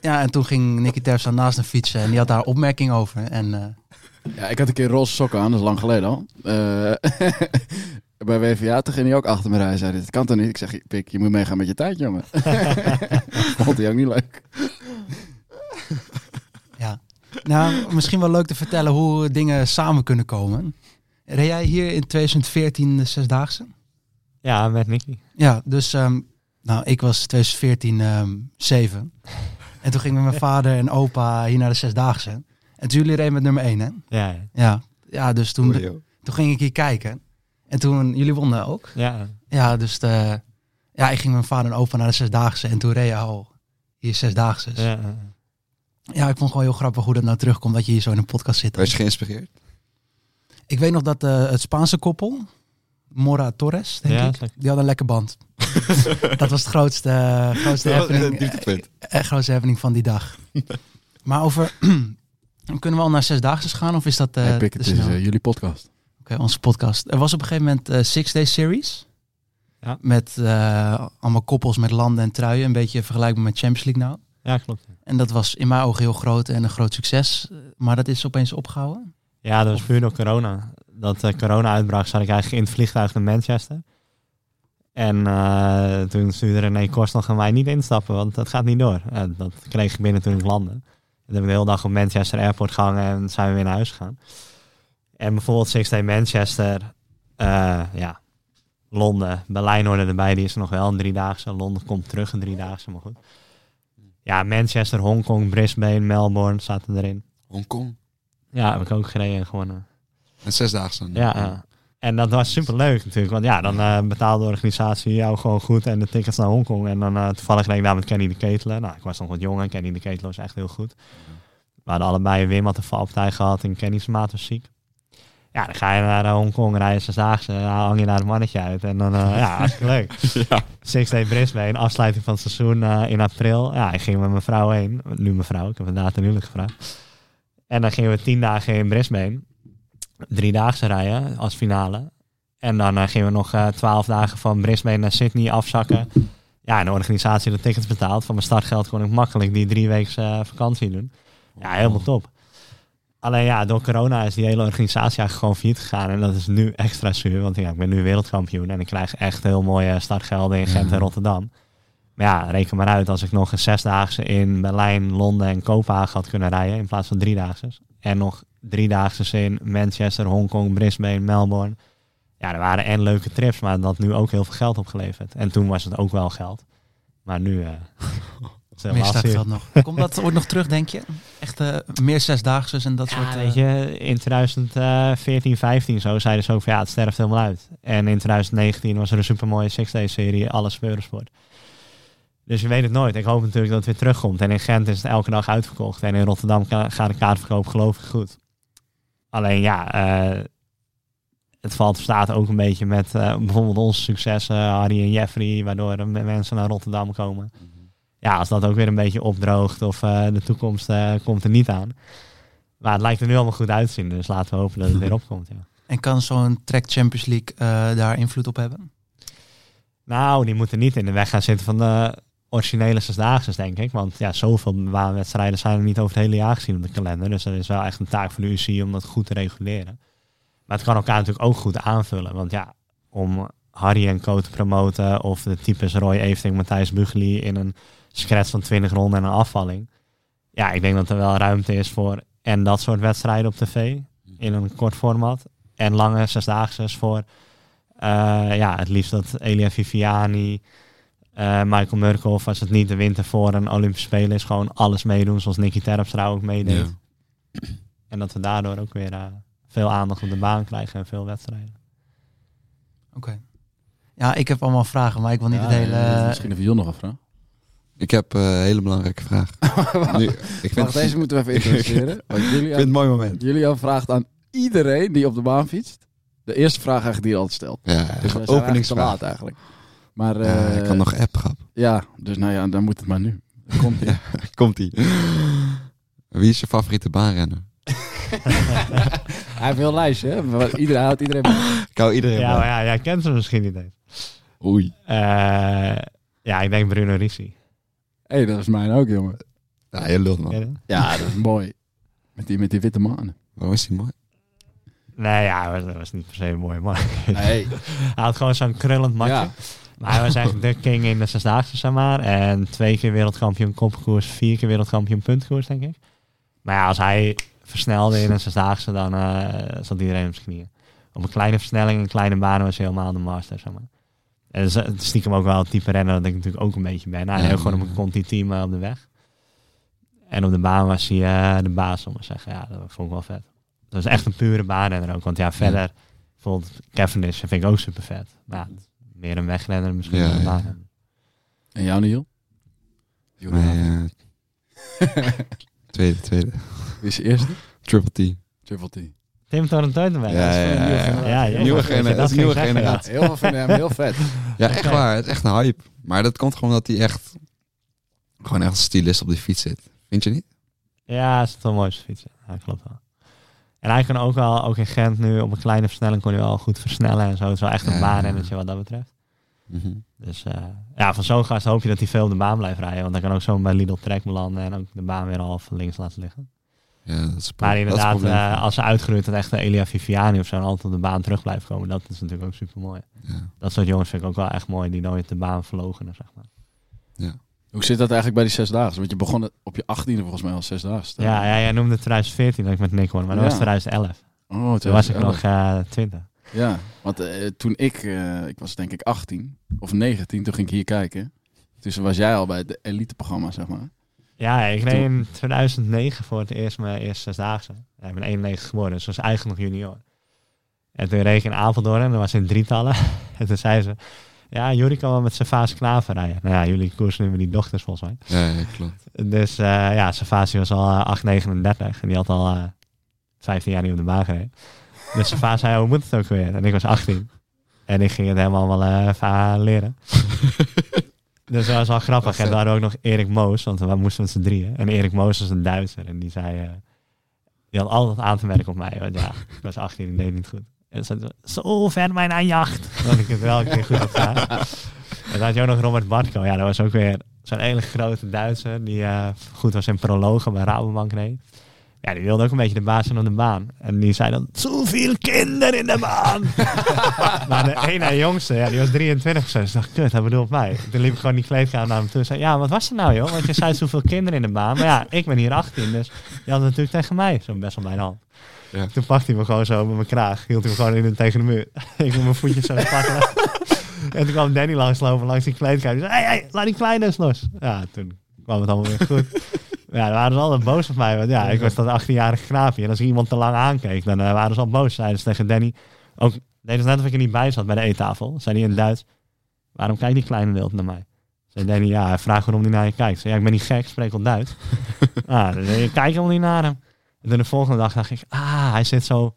ja, en toen ging Nicky Terpstra naast hem fietsen en die had daar opmerking over. En eh, Ja, ik had een keer roze sokken aan, dat is lang geleden al. Eh, bij WVA, toen ging hij ook achter me rijden. Zei hij, dat kan toch niet? Ik zeg, Pik, je moet meegaan met je tijd, jongen. Vond hij ook niet leuk. ja. Nou, misschien wel leuk te vertellen hoe dingen samen kunnen komen. Reed jij hier in 2014 de Zesdaagse? Ja, met Nicky. Ja, dus ehm, nou, ik was 2014 ehm 7. En toen gingen we met mijn vader en opa hier naar de Zesdaagse. En toen jullie reden met nummer 1, hè? Ja, ja. Ja, ja dus toen, toen ging ik hier kijken. En toen, jullie wonnen ook. ja. Ja, dus de, ja, ik ging met mijn vader en opa naar de Zesdaagse. En toen reed je al hier Zesdaagse. Ja. ja. ik vond het gewoon heel grappig hoe dat nou terugkomt. Dat je hier zo in een podcast zit. Was je geïnspireerd? Ik weet nog dat eh, het Spaanse koppel, Mora Torres, denk Ja, ik, die had een lekker band. dat was het grootste, eh, grootste, happening, het dieptepunt. eh, grootste happening van die dag. maar over... Kunnen we al naar Zesdaagse gaan of is dat eh te het is eh, jullie podcast. Oké, onze podcast. Er was op een gegeven moment eh Six Day Series. Ja. Met eh, allemaal koppels met landen en truien. Een beetje vergelijkbaar met Champions League nou. ja, klopt. En dat was in mijn ogen heel groot en een groot succes. Maar dat is opeens opgehouden. Ja, dat was puur door corona. Dat eh, corona uitbrak, zat ik eigenlijk in het vliegtuig naar Manchester. En eh, toen stuurde René Kors nog aan mij niet instappen, want dat gaat niet door. En dat kreeg ik binnen toen ik landde. En toen heb ik de hele dag op Manchester Airport gehangen en zijn we weer naar huis gegaan. En bijvoorbeeld Six Day Manchester, eh, ja, Londen, Berlijn hoorde erbij, die is er nog wel een driedaagse. Londen komt terug een driedaagse, maar goed. Ja, Manchester, Hongkong, Brisbane, Melbourne zaten erin. Hongkong. Ja, heb ik ook gereden en gewonnen. En zesdaagse. dan. Ja, ja. En dat was super leuk natuurlijk. Want ja, dan eh, betaalde de organisatie jou gewoon goed en de tickets naar Hongkong. En dan eh, toevallig reed ik daar met Kenny de Ketelen. Nou, ik was nog wat jong en Kenny de Ketelen was echt heel goed. We hadden allebei Wim had een valpartij gehad en Kenny's maat was ziek. Ja, dan ga je naar eh, Hongkong, rijden ze daagse, dan hang je daar het mannetje uit. En dan, ja, hartstikke leuk. Six Day Brisbane, afsluiting van het seizoen in april. Ja, ik ging met mijn vrouw heen. Nu mijn vrouw, ik heb inderdaad een huwelijk gevraagd. En dan gingen we tien dagen in Brisbane. Driedaagse rijden als finale. En dan eh, gingen we nog eh, twaalf dagen van Brisbane naar Sydney afzakken. Ja, en de organisatie de tickets betaald. Van mijn startgeld kon ik makkelijk die drie weken eh, vakantie doen. Ja, helemaal top. Alleen ja, door corona is die hele organisatie eigenlijk gewoon failliet gegaan. En dat is nu extra zuur, want ja, ik ben nu wereldkampioen. En ik krijg echt heel mooie startgelden in Gent en Rotterdam. Maar ja, reken maar uit als ik nog een zesdaagse in Berlijn, Londen en Kopenhagen had kunnen rijden. In plaats van driedaagse. En nog driedaagse in Manchester, Hongkong, Brisbane, Melbourne. Ja, er waren en leuke trips, maar dat had nu ook heel veel geld opgeleverd. En toen was het ook wel geld. Maar nu... eh het Meer startgeld nog. Komt dat ooit nog terug, denk je? Echt eh, meer zesdaagse en dat Ja, soort... eh, weet je, in 2014, 15 zo zeiden ze ook van ja, het sterft helemaal uit. En in 2019 was er een supermooie Six-Day serie, alles Eurosport. Dus je weet het nooit. Ik hoop natuurlijk dat het weer terugkomt. En in Gent is het elke dag uitverkocht. En in Rotterdam gaat de kaartverkoop geloof ik goed. Alleen ja, eh, het valt staat ook een beetje met eh, bijvoorbeeld onze successen, Harry en Jeffrey, waardoor er mensen naar Rotterdam komen. Ja, als dat ook weer een beetje opdroogt of eh, de toekomst komt er niet aan. Maar het lijkt er nu allemaal goed uit te zien, dus laten we hopen dat het weer opkomt. Ja. En kan zo'n Track Champions League daar invloed op hebben? Nou, die moeten niet in de weg gaan zitten van de originele zesdaagse, denk ik. Want ja, zoveel baanwedstrijden zijn er niet over het hele jaar gezien op de kalender. Dus dat is wel echt een taak voor de UCI om dat goed te reguleren. Maar het kan elkaar natuurlijk ook goed aanvullen. Want ja, om Harry en Co te promoten of de types Roy Evering, Matthijs Bugeli in een scratch van 20 ronden en een afvalling. Ja, ik denk dat er wel ruimte is voor en dat soort wedstrijden op tv in een kort format. En lange zesdaagse voor eh, ja, het liefst dat Elia Viviani, eh, Michael Murkoff, als het niet de winter voor een Olympische Spelen is, gewoon alles meedoen, zoals Nicky Terpstra ook meedeed. En dat we daardoor ook weer eh, veel aandacht op de baan krijgen en veel wedstrijden. Oké. Ja, ik heb allemaal vragen, maar ik wil niet Ja, het hele... Misschien even Jon nog een vraag. Ik heb eh, een hele belangrijke vraag. nu, ik vind, Wacht, deze moeten we even introduceren. Want jullie, ik vind het een mooi moment. jullie hebben vraagt aan iedereen die op de baan fietst. De eerste vraag eigenlijk die je altijd stelt. Ja, Dus te openingsvraag. laat eigenlijk. Maar Ja, eh, ik kan nog app, grap. Ja, dus nou ja, dan moet het maar nu. Komt ie. Komt-ie. Wie is je favoriete baanrenner? Hij heeft wel een lijstje, hè? Maar Iedereen houdt iedereen bij. Ik hou iedereen Ja, bij. ja, jij kent ze misschien niet eens. Oei. Eh, ja, ik denk Bruno Ricci. Hé, hey, dat is mijn ook, jongen. Ja, je lult man. Ja, dat is mooi. Met die, met die witte manen. Waarom is die mooi? Nee, ja, dat was niet per se mooi, maar Nee. hij had gewoon zo'n krullend matje. Ja. Maar hij was eigenlijk de king in de zesdaagse, zeg maar. En twee keer wereldkampioen kopkoers, vier keer wereldkampioen puntkoers, denk ik. Maar ja, als hij versnelde in een zesdaagse, dan eh zat iedereen op zijn knieën. Op een kleine versnelling, een kleine baan was hij helemaal de master, zeg maar. En is eh, stiekem ook wel het type renner dat ik natuurlijk ook een beetje ben. Hij Ja. heeft gewoon op een conti-team eh, op de weg. En op de baan was hij de baas, om te zeggen. Ja, dat vond ik wel vet. Dat is echt een pure baanrenner ook. Want ja, verder, bijvoorbeeld Cavendish vind ik ook super vet. Maar ja, meer een wegrenner misschien Ja. En jou, Niel? Nee, eh, tweede, tweede. Wie is je eerste? Triple T. Triple T. Tim dat is ja, ja, nieuwe ja. Ja, Nieuwe generatie, dat dat is nieuwe generatie. Heel veel vinden hem heel vet. Ja, echt waar. Het is echt een hype. Maar dat komt gewoon dat hij echt... Gewoon echt een stylist op die fiets zit. Vind je niet? Ja, ja is het wel mooi fietsen. Ja, klopt wel. En hij kan ook wel, ook in Gent nu, op een kleine versnelling kon hij wel goed versnellen en zo. Het is wel echt een Ja. baanrennetje wat dat betreft. Mhm. Dus eh, ja, van zo'n gast hoop je dat hij veel op de baan blijft rijden. Want dan kan ook zo bij Lidl Trek belanden en ook de baan weer half links laten liggen. Ja, dat is Maar dat is inderdaad, eh, als ze uitgroeit tot echt een Elia Viviani of zo en altijd op de baan terug blijft komen, dat is natuurlijk ook super mooi. Ja. Dat soort jongens vind ik ook wel echt mooi, die nooit de baan verlogenen, zeg maar. Hoe zit dat eigenlijk bij die zesdaagse? Want je begon op je achttiende volgens mij al zesdaagse. Ja, ja, jij noemde 2014 dat ik met Nick hoor, maar dat Ja. was 2011. Oh, Toen was ik 2011. nog eh 20. Ja, want eh, toen ik, eh, ik was denk ik 18 of 19, toen ging ik hier kijken. Dus was jij al bij het eliteprogramma, zeg maar. Ja, ik reed in 2009 voor het eerst mijn eerste zesdaagse. Ja, ik ben 91 geboren, dus was eigenlijk nog junior. En toen reed ik in Apeldoorn en dat was in drietallen. En toen zei ze, ja, jullie kan wel met Savas Klaver rijden. Nou ja, jullie koersen nu met die dochters volgens mij. Ja, ja, klopt. Dus eh ja, Savasi was al eh, 8,39 en die had al eh 15 jaar niet op de baan gereden. Dus Savas zei, hoe moet het ook weer? En ik was 18. En ik ging het helemaal wel eh, leren. dus dat was wel grappig. En daar ook nog Erik Moos, want we moesten met z'n drieën. En Erik Moos was een Duitser en die zei... eh, die had altijd aan te merken op mij. Want ja, ik was 18 en deed niet goed. En zei, zo ver mijn aan jacht. Dat ik het wel een keer goed had gedaan. En dan had je ook nog Robert Bartko. Ja, dat was ook weer zo'n hele grote Duitser. Die eh, goed was in prologen bij Rabobank reed. Ja, die wilde ook een beetje de baas zijn op de baan. En die zei dan, zoveel kinderen in de baan. maar de ene jongste, ja, die was 23 zo. Dus ik dacht, kut, hij bedoelt mij. Toen liep ik gewoon die kleedkamer naar hem toe. en zei, ja, wat was er nou joh? Want je zei zoveel kinderen in de baan. Maar ja, ik ben hier 18, dus je had het natuurlijk tegen mij. Zo best wel de hand. Ja. Toen pakte hij me gewoon zo met mijn kraag. Hield hij me gewoon in, tegen de muur. ik met mijn voetjes zo pakken. en toen kwam Danny langslopen langs die kleedkamer. Die zei, hey, hey, laat die kleine eens los. Ja, toen kwam het allemaal weer goed. Ja, dan waren ze altijd boos op mij. Want ja, ik was dat 18-jarige knaapje. En als iemand te lang aankeek, dan eh, waren ze al boos. Zeiden ze tegen Danny. Ook, deden ze net of ik er niet bij zat bij de eettafel. Zei hij in het Duits. Waarom kijkt die kleine wild naar mij? Zei Danny, ja, hij vraagt waarom hij naar je kijkt. Zei, ja, ik ben niet gek, ik spreek al Duits. ah, dan ik kijk helemaal niet naar hem. En toen de volgende dag dacht ik, ah, hij zit zo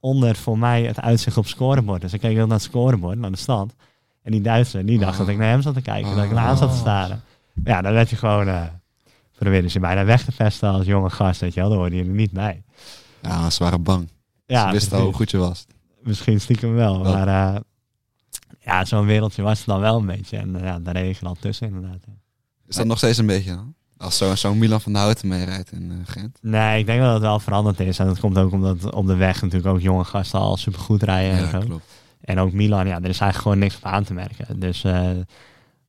onder voor mij het uitzicht op het scorebord. Dus ik keek heel naar het scorebord, naar de stand. En die Duitser, die dacht dat ik naar hem zat te kijken. Dat ik naar aan zat te staren. Ja, dan werd je gewoon... eh probeerde ze bijna weg te pesten als jonge gast, weet je wel. Dan hoorde je er niet bij. Ja, ze waren bang. Ja, ze wisten al hoe goed je was. Misschien stiekem wel. Wel. Maar eh, ja, zo'n wereldje was het dan wel een beetje. En eh, ja, daar reed je al tussen inderdaad. Is dat nog steeds een beetje dan? Als zo'n zo Milan van de Houten meerijdt in eh, Gent. Nee, ik denk dat het wel veranderd is. En dat komt ook omdat op de weg natuurlijk ook jonge gasten al supergoed rijden en zo. klopt. En ook Milan, ja, er is eigenlijk gewoon niks op aan te merken. Dus eh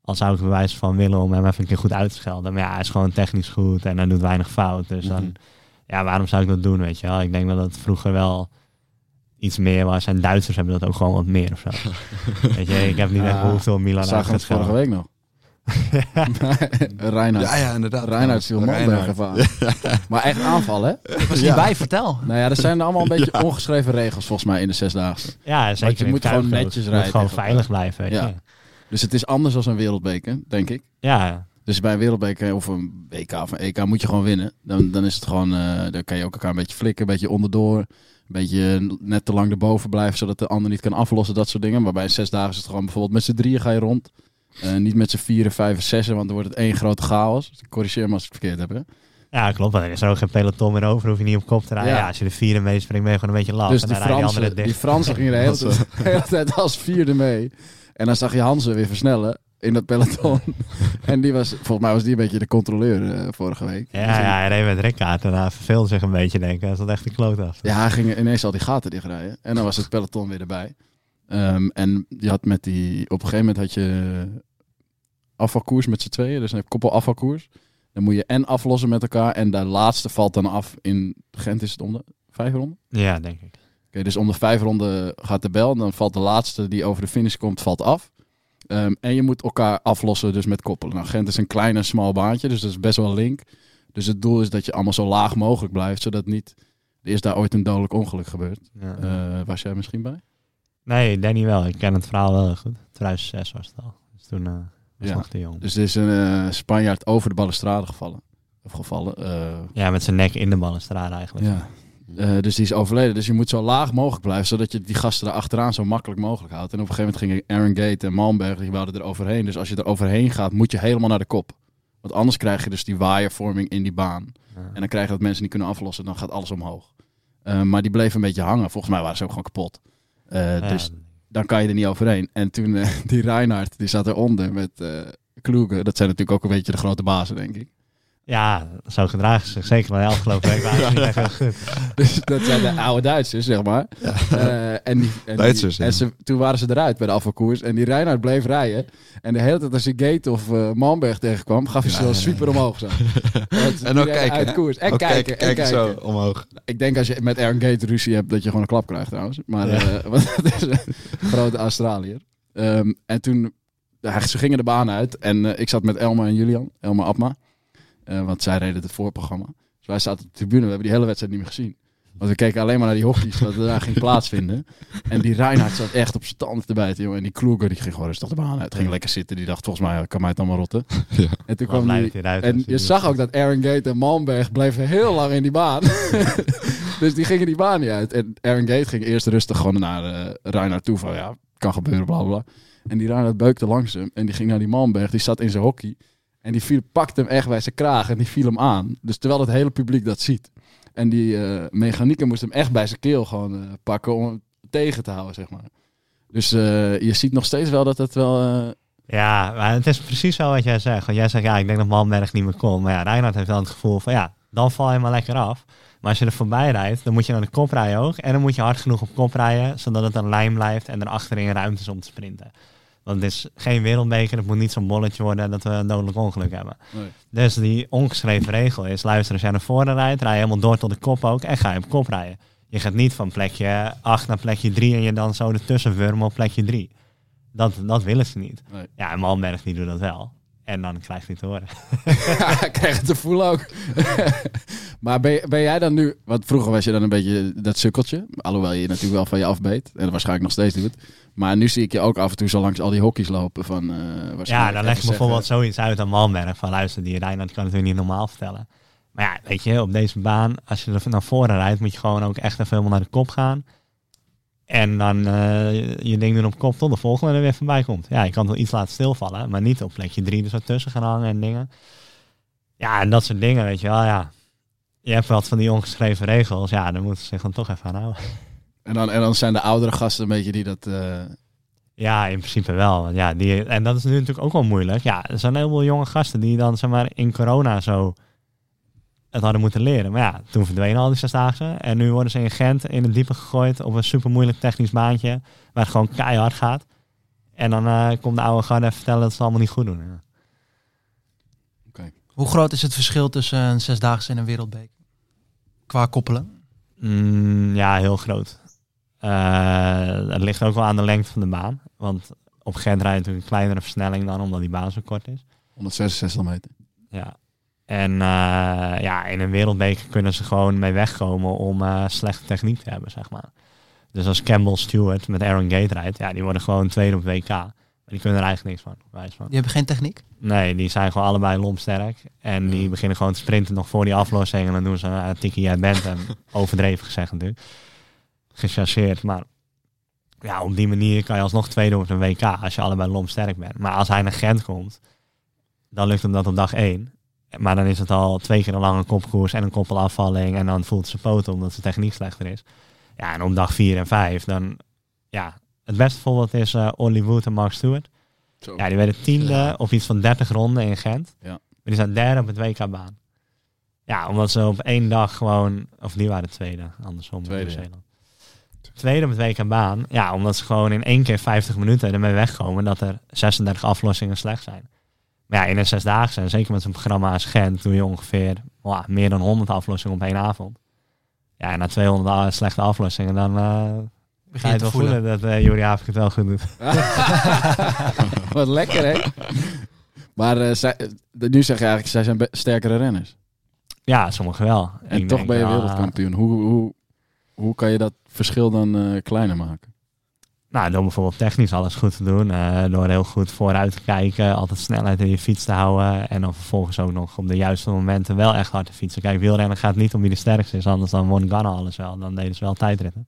al zou ik bewijs van willen om hem even een keer goed uit te schelden. Maar ja, hij is gewoon technisch goed en hij doet weinig fout. Dus dan, Mhm. ja, waarom zou ik dat doen, weet je wel? Ik denk dat het vroeger wel iets meer was. En Duitsers hebben dat ook gewoon wat meer of zo. weet je, ik heb niet echt behoefte om Milan uit te het vorige schelden. week nog. Reinhard. Ja, ja, inderdaad. Reinhard viel Malberg Reinhard. even aan. Maar echt aanvallen, hè? Ik was niet bij, vertel. Nou ja, er zijn allemaal een beetje ongeschreven regels volgens mij in de zesdaagse. Ja, zeker. je in moet het gewoon netjes Je moet rijden gewoon veilig blijven, weet Ja. je. Dus het is anders dan een wereldbeker, denk ik. Ja, Dus bij een wereldbeker of een WK of een EK moet je gewoon winnen. Dan, dan is het gewoon, eh, dan kan je ook elkaar een beetje flikken, een beetje onderdoor. Een beetje net te lang erboven blijven, zodat de ander niet kan aflossen, dat soort dingen. Maar bij een zes dagen is het gewoon bijvoorbeeld met z'n drieën ga je rond. Eh, niet met z'n vieren, vijf, zessen, want dan wordt het één grote chaos. Dus corrigeer me als ik het verkeerd heb. Hè? ja, klopt. Want er is er ook geen peloton meer over. Hoef je niet op kop te rijden. Ja. Ja. als je de vierde meespringt, ben je gewoon een beetje laf. Dus en die die Fransen, die dicht. Fransen gingen de hele, tijd, de hele tijd als vierde mee. En dan zag je Hansen weer versnellen in dat peloton. en die was, volgens mij was die een beetje de controleur eh, vorige week. Ja, ja, hij reed met Rickaard en hij verveelde zich een beetje, denk ik. Hij zat echt de kloot af. Ja, hij ging ineens al die gaten dichtrijden. En dan was het peloton weer erbij. Ehm, en je had met die, op een gegeven moment had je afvalkoers met z'n tweeën. Dus een koppel afvalkoers. Dan moet je en aflossen met elkaar. En de laatste valt dan af in Gent is het om de vijf ronden. Ja, denk ik. Oké, dus om de vijf ronden gaat de bel. En dan valt de laatste die over de finish komt, valt af. Ehm, en je moet elkaar aflossen dus met koppelen. Nou, Gent is een klein en smal baantje, dus dat is best wel link. Dus het doel is dat je allemaal zo laag mogelijk blijft, zodat niet... Er is daar ooit een dodelijk ongeluk gebeurd. Ja. Eh, was jij misschien bij? nee, Danny wel. Ik ken het verhaal wel goed. 2006 was het al. Dus toen eh Ja. Dus er is een eh, Spanjaard over de balustrade gevallen. Of gevallen. eh, Ja, met zijn nek in de balustrade eigenlijk. ja. Eh, dus die is overleden. Dus je moet zo laag mogelijk blijven, zodat je die gasten er achteraan zo makkelijk mogelijk houdt. En op een gegeven moment gingen Aaron Gate en Malmberg, die wouden er overheen. Dus als je er overheen gaat, moet je helemaal naar de kop. Want anders krijg je dus die waaiervorming in die baan. Ja. En dan krijg je dat mensen niet kunnen aflossen, dan gaat alles omhoog. Maar die bleven een beetje hangen. Volgens mij waren ze ook gewoon kapot. Ja, Dus dan kan je er niet overheen. En toen, eh, die Reinhard, die zat eronder met eh Kloegen. Dat zijn natuurlijk ook een beetje de grote bazen, denk ik. Ja, zo gedragen ze zich. Zeker wel de afgelopen week waren ze niet echt heel goed. Dus dat zijn de oude Duitsers, zeg maar. Eh, en die, en die- Duitsers, ja. en ze, toen waren ze eruit bij de afvalkoers. En die Reinhard bleef rijden. En de hele tijd als hij Gate of eh Malmberg tegenkwam, gaf hij ze wel super omhoog. Zo. En ook kijken. Uit koers. En Ook kijken. kijken, en kijken zo omhoog. Ik denk als je met Aaron Gate ruzie hebt, dat je gewoon een klap krijgt trouwens. Maar eh, want dat is een grote Australiër. Ehm, en toen, ja, ze gingen de baan uit. En ik zat met Elma en Julian, Elma Abma. Eh, want zij reden het voorprogramma. Dus wij zaten op de tribune, we hebben die hele wedstrijd niet meer gezien. Want we keken alleen maar naar die hockeys, wat er daar ging plaatsvinden. En die Reinhard zat echt op zijn tanden te bijten, jongen. En die Kloeger, die ging gewoon rustig de baan uit. Ging lekker zitten, die dacht volgens mij, kan mij het allemaal rotten. Ja. En toen kwam die, dat eruit en je zag ook dat Aaron Gate en Malmberg bleven heel lang in die baan. dus die gingen die baan niet uit. En Aaron Gate ging eerst rustig gewoon naar Reinhard toe. Van ja, kan gebeuren, bla bla bla. En die Reinhard beukte langs hem. En die ging naar die Malmberg. Die zat in zijn hockey. En die viel, pakte hem echt bij zijn kraag. En die viel hem aan. Dus terwijl het hele publiek dat ziet. En die eh mechanieker moest hem echt bij zijn keel gewoon eh, pakken. Om, tegen te houden, zeg maar. Dus eh, je ziet nog steeds wel dat het wel... Ja, maar het is precies zo wat jij zegt. Want jij zegt, ja, ik denk dat Malmberg niet meer komt. Maar ja, Reinhard heeft dan het gevoel van, ja, dan val je maar lekker af. Maar als je er voorbij rijdt, dan moet je naar de kop rijden ook. En dan moet je hard genoeg op kop rijden, zodat het een lijn blijft en er achterin ruimte is om te sprinten. Want het is geen wereldbeker, het moet niet zo'n bolletje worden dat we een dodelijk ongeluk hebben. nee. Dus die ongeschreven regel is, luister, als jij naar voren rijdt, rij je helemaal door tot de kop ook en ga je op kop rijden. Je gaat niet van plekje 8 naar plekje 3 en je dan zo ertussen wurmen op plekje 3. Dat, dat willen ze niet. Nee. Ja, en Malmberg die doet dat wel. En dan krijgt hij het te horen. Ja, krijg het te voelen ook. maar ben, ben jij dan nu... Want vroeger was je dan een beetje dat sukkeltje. Alhoewel je je natuurlijk wel van je afbeet. En dat waarschijnlijk nog steeds doet. Maar nu zie ik je ook af en toe zo langs al die hokjes lopen. Van, eh, Ja, dan leg je bijvoorbeeld zoiets uit aan Malmberg. Van luister, die Reinhard kan natuurlijk niet normaal vertellen. Maar ja, weet je, op deze baan, als je er naar voren rijdt, moet je gewoon ook echt even helemaal naar de kop gaan. En dan eh, je ding doen op kop tot de volgende er weer voorbij komt. Ja, je kan het wel iets laten stilvallen, maar niet op plekje drie er zo tussen gaan hangen en dingen. Ja, en dat soort dingen, weet je wel, ja. Je hebt wat van die ongeschreven regels, ja, daar moeten ze zich dan toch even aan houden. En dan, en dan zijn de oudere gasten een beetje die dat... eh, Ja, in principe wel. Ja, die, en dat is nu natuurlijk ook wel moeilijk. Ja, er zijn heel veel jonge gasten die dan zeg maar, in corona zo het hadden moeten leren. Maar ja, toen verdwenen al die zesdaagse. En nu worden ze in Gent in het diepe gegooid op een super moeilijk technisch baantje. Waar het gewoon keihard gaat. En dan eh, komt de oude garde even vertellen dat ze het allemaal niet goed doen. Ja. Hoe groot is het verschil tussen een zesdaagse en een wereldbeker? Qua koppelen? Mm, ja, heel groot. Eh, het ligt ook wel aan de lengte van de baan. Want op Gent rijdt natuurlijk een kleinere versnelling dan omdat die baan zo kort is. 166 meter. Ja. En eh, ja, in een wereldbeker kunnen ze gewoon mee wegkomen om eh, slechte techniek te hebben, zeg maar. Dus als Campbell Stewart met Aaron Gate rijdt, ja, die worden gewoon tweede op WK. Maar die kunnen er eigenlijk niks van. Wijs van. Die hebben geen techniek? Nee, die zijn gewoon allebei lompsterk. En die beginnen gewoon te sprinten nog voor die aflossing. En dan doen ze een tikkie jij bent. En overdreven gezegd natuurlijk. Gechargeerd. Maar ja, op die manier kan je alsnog tweede op een WK als je allebei lompsterk bent. Maar als hij naar Gent komt, dan lukt hem dat op dag één. Maar dan is het al twee keer een lange kopkoers en een koppelafvalling. En dan voelt ze poten omdat zijn techniek slechter is. Ja, en op dag vier en vijf, dan... Ja, het beste voorbeeld is Ollie Wood en Mark Stewart. Zo. Ja, die werden tiende op iets van 30 ronden in Gent. Ja. Maar die zijn derde op het WK-baan. Ja, omdat ze op één dag gewoon... Of die waren tweede, andersom. in Tweede, Nieuw-Zeeland. Tweede op het WK-baan. Ja, omdat ze gewoon in één keer 50 minuten ermee wegkomen dat er 36 aflossingen slecht zijn. Maar ja, in een zesdaagse, en zeker met zo'n programma als Gent, doe je ongeveer wow, meer dan 100 aflossingen op één avond. Ja, en na 200 a- slechte aflossingen, dan eh ga Begin je je het wel voelen. voelen dat uh, Juri Havik het wel goed doet. Wat lekker, hè? Maar eh, zij, eh, nu zeg je eigenlijk, zij zijn sterkere renners. Ja, sommigen wel. En Ik toch denk, ben je wereldkampioen. Hoe, hoe, hoe kan je dat verschil dan eh, kleiner maken? Nou, door bijvoorbeeld technisch alles goed te doen. eh, door heel goed vooruit te kijken. Altijd snelheid in je fiets te houden. En dan vervolgens ook nog op de juiste momenten wel echt hard te fietsen. Kijk, wielrennen gaat niet om wie de sterkste is. Anders dan won Ganna alles wel. Dan deden ze wel tijdritten.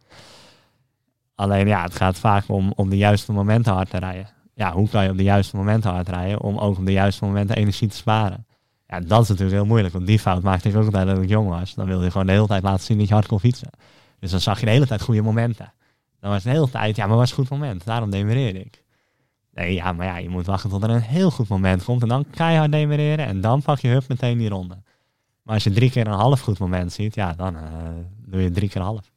Alleen ja, het gaat vaak om op de juiste momenten hard te rijden. Ja, hoe kan je op de juiste momenten hard rijden? Om ook op de juiste momenten energie te sparen. Ja, dat is natuurlijk heel moeilijk. Want die fout maakte ik ook altijd toen ik jong was. Dan wilde je gewoon de hele tijd laten zien dat je hard kon fietsen. Dus dan zag je de hele tijd goede momenten. Dan was het de hele tijd, ja, maar was een goed moment. Daarom demereerde ik. Nee, ja, maar ja, je moet wachten tot er een heel goed moment komt. En dan keihard demereren. En dan pak je hup meteen die ronde. Maar als je drie keer een half goed moment ziet, ja, dan eh, doe je drie keer half.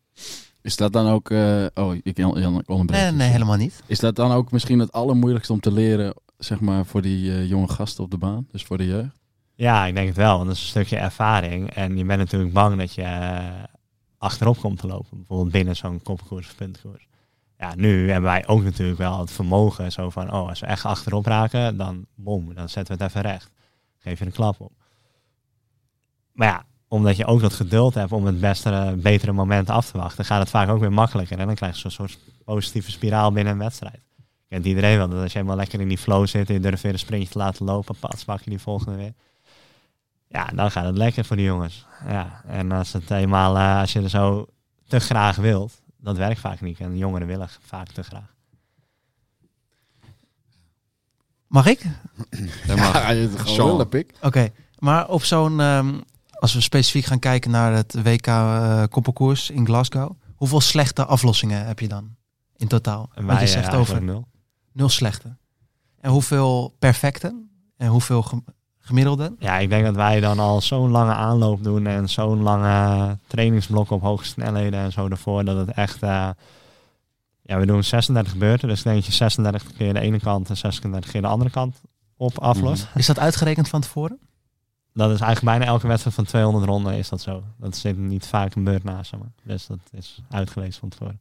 Is dat dan ook... eh, oh, ik, Jan, Jan, ik onderbreek Nee, nee, helemaal niet. Is dat dan ook misschien het allermoeilijkste om te leren, zeg maar, voor die eh, jonge gasten op de baan? Dus voor de jeugd? Ja, ik denk het wel. Want dat is een stukje ervaring. En je bent natuurlijk bang dat je achterop komt te lopen. Bijvoorbeeld binnen zo'n kopkoers of puntkoers. Ja, nu hebben wij ook natuurlijk wel het vermogen. Zo van, oh, als we echt achterop raken, dan bom, dan zetten we het even recht. Geef je een klap op. Maar ja, omdat je ook dat geduld hebt om het beste, betere moment af te wachten, gaat het vaak ook weer makkelijker. En dan krijg je zo'n soort positieve spiraal binnen een wedstrijd. Kent iedereen wel, dat als je helemaal lekker in die flow zit en je durft weer een sprintje te laten lopen, pas pak je die volgende weer. Ja, dan gaat het lekker voor die jongens. Ja, en als het eenmaal, eh, als je er zo te graag wilt, dat werkt vaak niet. En jongeren willen vaak te graag. Mag ik? Dat mag. Ja, je gewoon. Oké, maar op zo'n, ehm, als we specifiek gaan kijken naar het WK eh koppelkoers in Glasgow, Hoeveel slechte aflossingen heb je dan in totaal? En wij je eh, zegt eigenlijk over nul. nul slechte. En hoeveel perfecte? En hoeveel gemiddelde? Ja, ik denk dat wij dan al zo'n lange aanloop doen en zo'n lange trainingsblok op hoge snelheden en zo ervoor, dat het echt... eh, ja, we doen 36 beurten, dus ik denk je 36 keer de ene kant en 36 keer de andere kant op aflost. Is dat uitgerekend van tevoren? Dat is eigenlijk bijna elke wedstrijd van 200 ronden is dat zo. Dat zit niet vaak een beurt naast, zeg maar. Dus dat is uitgelezen van tevoren.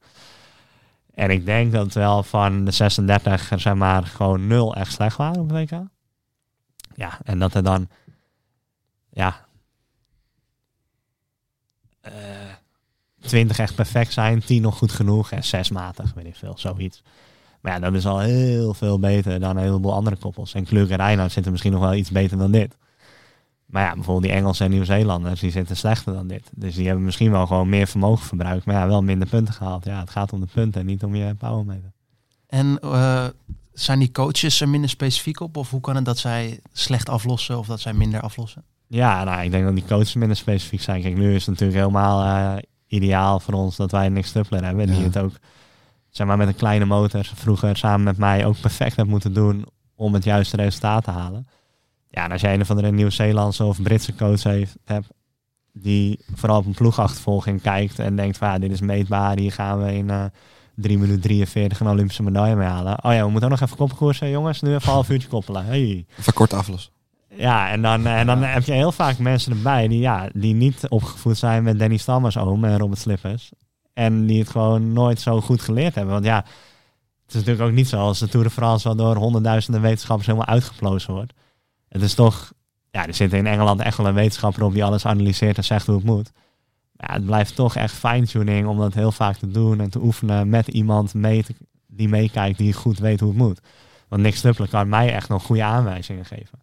En ik denk dat wel van de 36 er zeg maar gewoon nul echt slecht waren op de WK. Ja, en dat er dan, ja, eh 20 echt perfect zijn, 10 nog goed genoeg en 6 matig, weet ik veel, zoiets. Maar ja, dat is al heel veel beter dan een heleboel andere koppels. En Kluk en Reinoud zitten misschien nog wel iets beter dan dit. Maar ja, bijvoorbeeld die Engelsen en Nieuw-Zeelanders, die zitten slechter dan dit. Dus die hebben misschien wel gewoon meer vermogen verbruikt, maar ja, wel minder punten gehaald. Ja, het gaat om de punten en niet om je powermeter. En eh, zijn die coaches er minder specifiek op? Of hoe kan het dat zij slecht aflossen of dat zij minder aflossen? Ja, nou, ik denk dat die coaches minder specifiek zijn. Kijk, nu is het natuurlijk helemaal eh, ideaal voor ons dat wij een niks Tuppler hebben. En die het ook, zeg maar, met een kleine motor vroeger samen met mij ook perfect hebt moeten doen om het juiste resultaat te halen. Ja, en als jij een van de Nieuw-Zeelandse of Britse coach heeft, hebt, die vooral op een ploegachtervolging kijkt en denkt van ja, dit is meetbaar, hier gaan we in eh 3 minuten 43 een Olympische medaille mee halen. Oh ja, we moeten ook nog even koppelkoersen, jongens. Nu even een half uurtje koppelen. Hey. Even kort aflossen. Ja, en dan, en dan heb je heel vaak mensen erbij die, ja, die niet opgevoed zijn met Danny Stammers oom en Robert Slippers. En die het gewoon nooit zo goed geleerd hebben. Want ja, het is natuurlijk ook niet zo als de Tour de France wel door honderdduizenden wetenschappers helemaal uitgeplozen wordt. Het is toch, ja, er zit in Engeland echt wel een wetenschapper op die alles analyseert en zegt hoe het moet. Ja, het blijft toch echt fine-tuning om dat heel vaak te doen en te oefenen met iemand mee te- die meekijkt, die goed weet hoe het moet. Want Nick Stuppler kan mij echt nog goede aanwijzingen geven.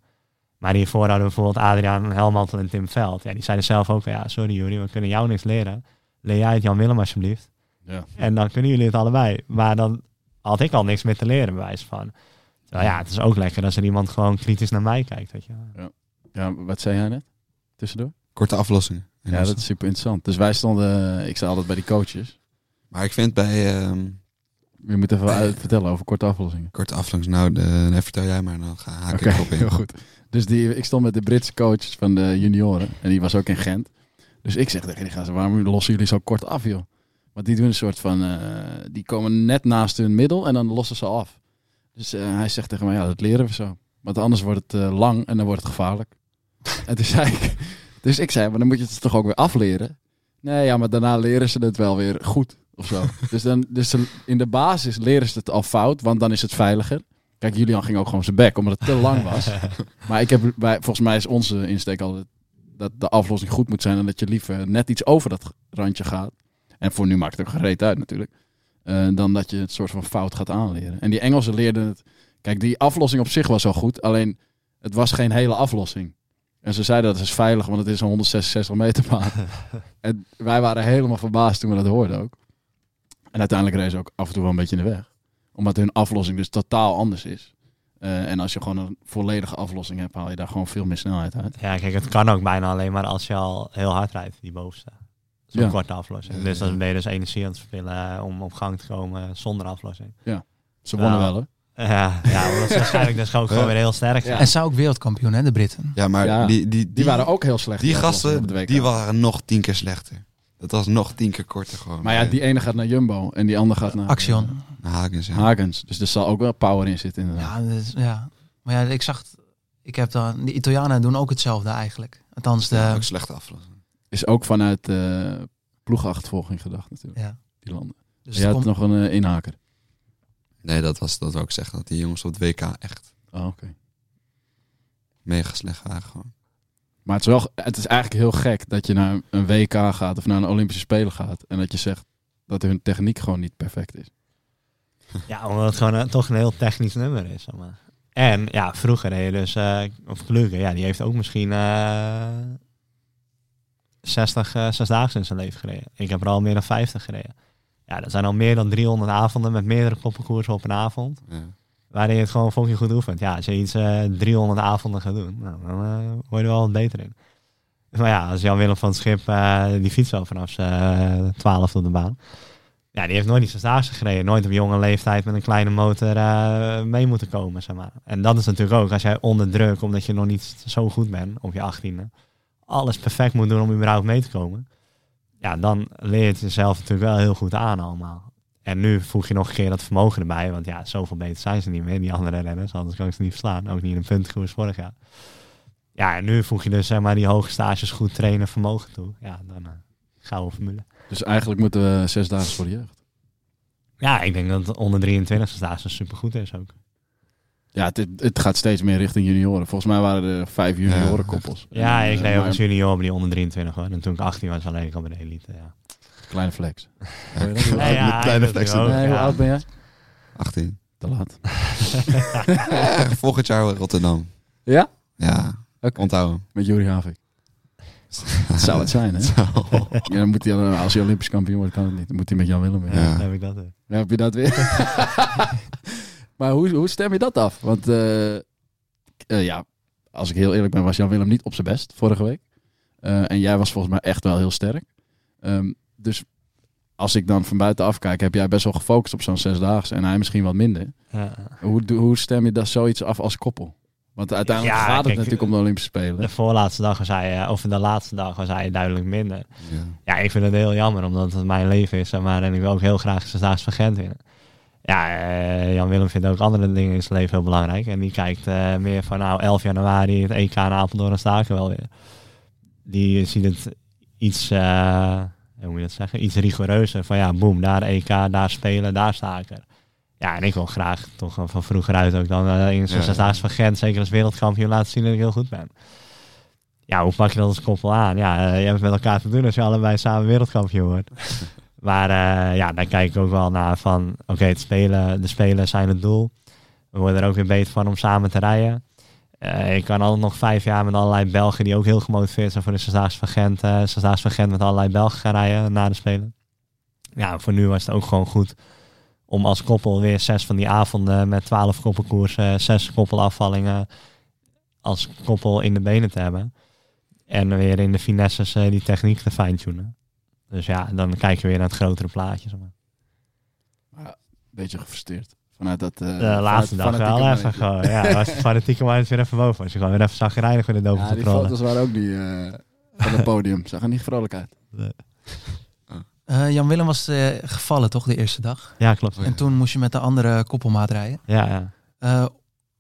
Maar hiervoor hadden we bijvoorbeeld Adriaan Helmantel en Tim Veld. Ja, die zeiden zelf ook, ja, sorry jullie, we kunnen jou niks leren. Leer jij het Jan Willem alsjeblieft. Ja. En dan kunnen jullie het allebei. Maar dan had ik al niks meer te leren, bij wijze van. Terwijl ja, het is ook lekker als er iemand gewoon kritisch naar mij kijkt. Weet je. Ja, wat zei jij net? Tussendoor? Korte aflossingen. En Ja, dat is super interessant. Dus wij stonden, ik zei altijd bij die coaches. Maar ik vind bij ehm, Je moet even vertellen over korte aflossingen. korte aflossingen, nou, de, nee, vertel jij maar, dan ga, haak ik erop in. heel goed. Dus die, ik stond met de Britse coach van de junioren. En die was ook in Gent. Dus ik zeg tegen die gasten, waarom lossen jullie zo kort af, joh? Want die doen een soort van, eh, die komen net naast hun middel en dan lossen ze af. Dus eh, hij zegt tegen mij, ja, dat leren we zo. Want anders wordt het eh, lang en dan wordt het gevaarlijk. en toen zei ik, dus ik zei, maar dan moet je het toch ook weer afleren? Nee, ja, maar daarna leren ze het wel weer goed of zo. dus dan, dus in de basis leren ze het al fout, want dan is het veiliger. Kijk, Julian ging ook gewoon zijn bek, omdat het te lang was. Maar ik heb, bij, volgens mij is onze insteek altijd dat de aflossing goed moet zijn en dat je liever net iets over dat randje gaat. En voor nu maakt het ook gereed uit natuurlijk. Eh, dan dat je het soort van fout gaat aanleren. En die Engelsen leerden het. Kijk, die aflossing op zich was wel goed, alleen het was geen hele aflossing. En ze zeiden dat is veilig, want het is een 166 meter baan. en wij waren helemaal verbaasd toen we dat hoorden ook. En uiteindelijk reed ze ook af en toe wel een beetje in de weg. Omdat hun aflossing dus totaal anders is. Eh, en als je gewoon een volledige aflossing hebt, haal je daar gewoon veel meer snelheid uit. Ja, kijk, het kan ook bijna alleen maar als je al heel hard rijdt, die bovenste. Zo'n Ja. korte aflossing. Dus dan ben je dus energie aan het verspillen eh, om op gang te komen zonder aflossing. Ze wonnen Ja. wel hoor. Ja, ja omdat ze waarschijnlijk dus ook gewoon weer heel sterk zijn. En zij ook wereldkampioen, hè, de Britten. Ja, maar Ja. Die, die, die, Die waren ook heel slecht. Die gasten, WK. die waren nog tien keer slechter. Dat was nog tien keer korter gewoon. Maar ja, die ene gaat naar Jumbo en die andere gaat naar Axion. Uh, Hagens, ja. Hagens. Dus er zal ook wel power in zitten inderdaad. Ja, dus, ja. Maar ja, ik zag... Ik heb dan... De Italianen doen ook hetzelfde eigenlijk. Althans, de... Ook slechte aflossing. Is ook vanuit eh ploegachtervolging gedacht natuurlijk. Ja. Die landen. Dus je het had komt- nog een eh, inhaker. Nee, dat was dat wil ik zeggen. Dat die jongens op het WK echt Oh, oké. mega slecht waren gewoon. Maar het is, wel, het is eigenlijk heel gek dat je naar een WK gaat of naar een Olympische Spelen gaat. En dat je zegt dat hun techniek gewoon niet perfect is. Ja, omdat het gewoon een- toch een heel technisch nummer is. Zeg maar. En ja, vroeger reed je dus, eh, of Kluge, ja, die heeft ook misschien eh 60 eh zesdaagse in zijn leven gereden. Ik heb er al meer dan 50 gereden. Ja, dat zijn al meer dan 300 avonden met meerdere koppenkoersen op een avond. Ja. Waarin je het gewoon fucking goed oefent. Ja, als je iets eh 300 avonden gaat doen, nou, dan eh, word je er wel wat beter in. Maar ja, als Jan-Willem van het Schip, eh, die fietst wel vanaf zijn twaalf op de baan. Ja, die heeft nooit die stage gereden. Nooit op jonge leeftijd met een kleine motor eh, mee moeten komen, zeg maar. En dat is natuurlijk ook, als jij onder druk, omdat je nog niet zo goed bent op je achttiende, alles perfect moet doen om überhaupt mee te komen. Ja, dan leer je het jezelf natuurlijk wel heel goed aan allemaal. En nu voeg je nog een keer dat vermogen erbij. Want ja, zoveel beter zijn ze niet meer, die andere renners. Anders kan ik ze niet verslaan. Ook niet in een puntenkoers vorig jaar. Ja, en nu voeg je dus zeg maar die hoge stages goed trainen vermogen toe. Ja, dan uh, gouden formule. Dus eigenlijk moeten we zes dagen voor de jeugd. Ja, ik denk dat onder 23 stage supergoed is ook. Ja, het, het gaat steeds meer richting junioren. Volgens mij waren er vijf juniorenkoppels. Ja, En, ik eh, reed ook maar- als junior bij die onder 23 hoor. En toen ik 18 was, alleen ik al bij de elite. Ja. Kleine flex. Met kleine ook, Nee, hoe ja. oud ben jij? 18. Te laat. Eh, volgend jaar Rotterdam. Ja? Ja, Oké. onthouden. Met Juri Havik. Dat zou het zijn, hè? Ja, dan moet hij, al- als hij Olympisch kampioen wordt, kan het niet. Dan moet hij met Jan Willem weer. Ja. Dan heb ik dat. eh. Ja, heb je dat weer? Maar hoe, hoe stem je dat af? Want eh, eh, ja, als ik heel eerlijk ben, was Jan Willem niet op zijn best vorige week. Eh, en jij was volgens mij echt wel heel sterk. Ehm, dus als ik dan van buitenaf kijk, heb jij best wel gefocust op zo'n zesdaagse en hij misschien wat minder. Ja. Hoe, hoe stem je dat zoiets af als koppel? Want uiteindelijk Ja, gaat het kijk, natuurlijk om de Olympische Spelen. De voorlaatste dag was hij, of de laatste dag was hij duidelijk minder. Ja. Ja, ik vind het heel jammer, omdat het mijn leven is. Maar, en ik wil ook heel graag zijn Daags van Gent winnen. Ja, eh, Jan Willem vindt ook andere dingen in zijn leven heel belangrijk. En die kijkt eh, meer van, nou, 11 januari, het EK in Apeldoorn en Staken wel weer. Die ziet het iets, eh, hoe moet je dat zeggen, iets rigoureuzer. Van ja, boem, daar EK, daar spelen, daar staken. Ja, en ik wil graag toch van vroeger uit ook dan eh, in zo'n Ja, ja. Van Gent, zeker als wereldkampioen, laten zien dat ik heel goed ben. Ja, hoe pak je dat als koppel aan? Ja, je hebt met elkaar te doen als je allebei samen wereldkampioen wordt. maar eh, ja, daar kijk ik ook wel naar van, oké, het spelen, de spelen zijn het doel. We worden er ook weer beter van om samen te rijden. Eh, ik kan al nog vijf jaar met allerlei Belgen die ook heel gemotiveerd zijn voor de Zesdaagse van Gent. Zesdaagse van Gent met allerlei Belgen gaan rijden na de Spelen. Ja, voor nu was het ook gewoon goed om als koppel weer zes van die avonden met twaalf koppelkoersen, zes koppelafvallingen als koppel in de benen te hebben. En weer in de finesses die techniek te fine-tunen. Dus ja, dan kijk je weer naar het grotere plaatje. Zeg maar. Beetje gefrustreerd. Vanuit dat... eh, De vanuit laatste het dag wel even momentje. gewoon. Ja, was het fanatieke moment weer even boven. Was je gewoon weer even zagrijnig met de Ja, die foto's waren ook niet eh, van het podium. Zag er niet vrolijk uit. Eh, Jan Willem was eh, gevallen toch de eerste dag? Ja, klopt. En toen moest je met de andere koppelmaat rijden. Ja, ja. Eh,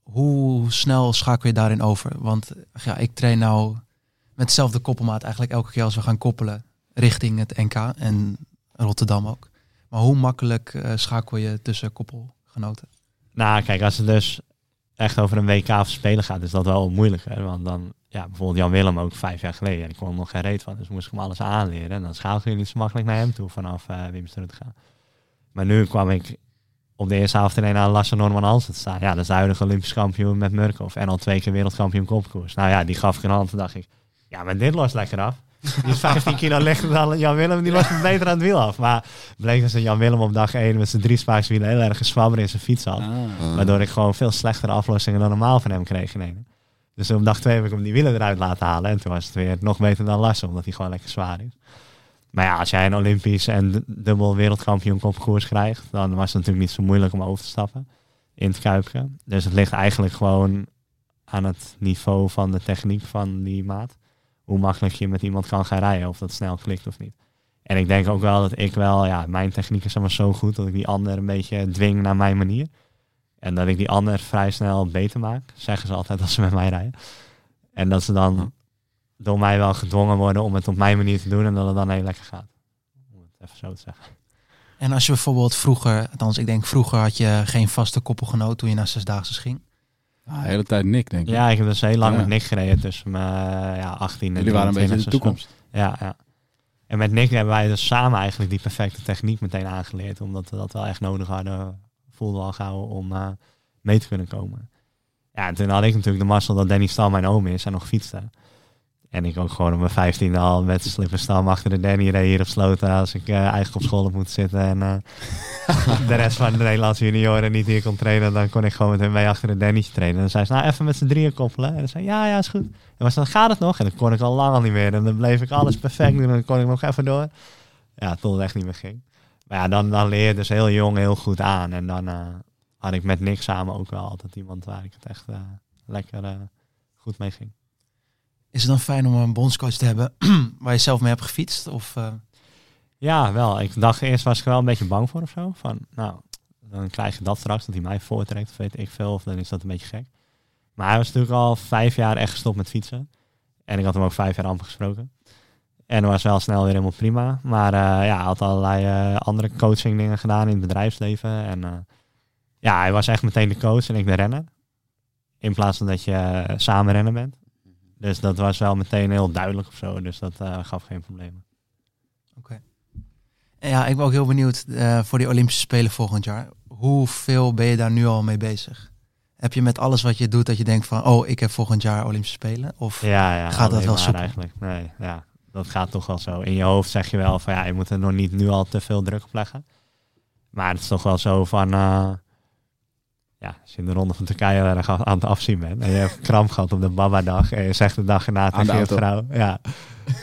hoe snel schakel je daarin over? Want ja, ik train nou met dezelfde koppelmaat eigenlijk elke keer als we gaan koppelen richting het NK en Rotterdam ook. Maar hoe makkelijk eh, schakel je tussen koppelgenoten? Nou, kijk, als het dus echt over een WK of Spelen gaat, is dat wel moeilijker. Want dan, ja, bijvoorbeeld Jan Willem ook vijf jaar geleden, die kon er nog geen reet van. Dus moest ik hem alles aanleren. En dan schakel je niet zo makkelijk naar hem toe vanaf uh, Wimster te gaan. Maar nu kwam ik op de eerste avond ineens aan Lasse Norman Hansen te staan. Ja, de huidige Olympisch kampioen met Murkoff. En al twee keer wereldkampioen kopkoers. Nou ja, die gaf ik een hand en dacht ik, ja, maar dit lost lekker af. Die is 15 kilo lichter dan Jan Willem, die me beter aan het wiel af. Maar bleek dus dat Jan Willem op dag 1 met zijn drie spaakwielen heel erg geswabber in zijn fiets had. Ah. Waardoor ik gewoon veel slechtere aflossingen dan normaal van hem kreeg in één. Dus op dag 2 heb ik hem die wielen eruit laten halen. En toen was het weer nog beter dan Lasse, omdat hij gewoon lekker zwaar is. Maar ja, als jij een Olympisch en dubbel wereldkampioen kopkoers krijgt, dan was het natuurlijk niet zo moeilijk om over te stappen in het kuipje. Dus het ligt eigenlijk gewoon aan het niveau van de techniek van die maat. Hoe makkelijk je met iemand kan gaan rijden, of dat snel klikt of niet. En ik denk ook wel dat ik wel, ja, mijn techniek is allemaal zo goed dat ik die ander een beetje dwing naar mijn manier. En dat ik die ander vrij snel beter maak, zeggen ze altijd als ze met mij rijden. En dat ze dan door mij wel gedwongen worden om het op mijn manier te doen en dat het dan heel lekker gaat. Om het even zo te zeggen. En als je bijvoorbeeld vroeger, althans ik denk vroeger had je geen vaste koppelgenoot toen je naar zesdaagse ging. Ah, de hele tijd Nick, denk ik. Ja, ik heb dus heel lang Ja. met Nick gereden tussen mijn ja, 18 en Jullie waren een beetje in de 23 toekomst. Ja, ja. En met Nick hebben wij dus samen eigenlijk die perfecte techniek meteen aangeleerd. Omdat we dat wel echt nodig hadden, voelden we al gauw om eh, mee te kunnen komen. Ja, en toen had ik natuurlijk de mazzel dat Danny Stal mijn oom is en nog fietste. En ik ook gewoon op mijn vijftiende al met slip en stam achter de Danny reed hier op Sloten als ik eh, eigenlijk op school op moet zitten. En eh, de rest van de Nederlandse junioren niet hier kon trainen, dan kon ik gewoon met hem mee achter de Danny's trainen. En dan zei ze, nou even met z'n drieën koppelen. En dan zei ja, ja, is goed. En was dan gaat het nog? En dan kon ik al lang al niet meer. En dan bleef ik alles perfect doen en dan kon ik nog even door. Ja, tot het echt niet meer ging. Maar ja, dan, dan leer je dus heel jong heel goed aan. En dan eh, had ik met Nick samen ook wel altijd iemand waar ik het echt lekker goed mee ging. Is het dan fijn om een bondscoach te hebben waar je zelf mee hebt gefietst? Of, eh, Ja, wel. Ik dacht eerst was ik wel een beetje bang voor of zo. Van, nou, dan krijg je dat straks, dat hij mij voortrekt, of weet ik veel. Of dan is dat een beetje gek. Maar hij was natuurlijk al vijf jaar echt gestopt met fietsen. En ik had hem ook vijf jaar amper gesproken. En was wel snel weer helemaal prima. Maar eh, ja, hij had allerlei eh, andere coaching dingen gedaan in het bedrijfsleven. En ja, hij was echt meteen de coach en ik de renner. In plaats van dat je samen rennen bent. Dus dat was wel meteen heel duidelijk of zo. Dus dat eh, gaf geen problemen. En ja, ik ben ook heel benieuwd eh, voor die Olympische Spelen volgend jaar. Hoeveel ben je daar nu al mee bezig? Heb je met alles wat je doet dat je denkt van, oh, ik heb volgend jaar Olympische Spelen? Of Ja, ja. Gaat dat wel soepel? eigenlijk? Nee, ja. Dat gaat toch wel zo. In je hoofd zeg je wel van ja, je moet er nog niet nu al te veel druk op leggen. Maar het is toch wel zo van eh, ja, als je in de ronde van Turkije erg aan het afzien bent en je hebt kramp gehad op de Baba-dag en je zegt de dag erna tegen je auto. vrouw, ja,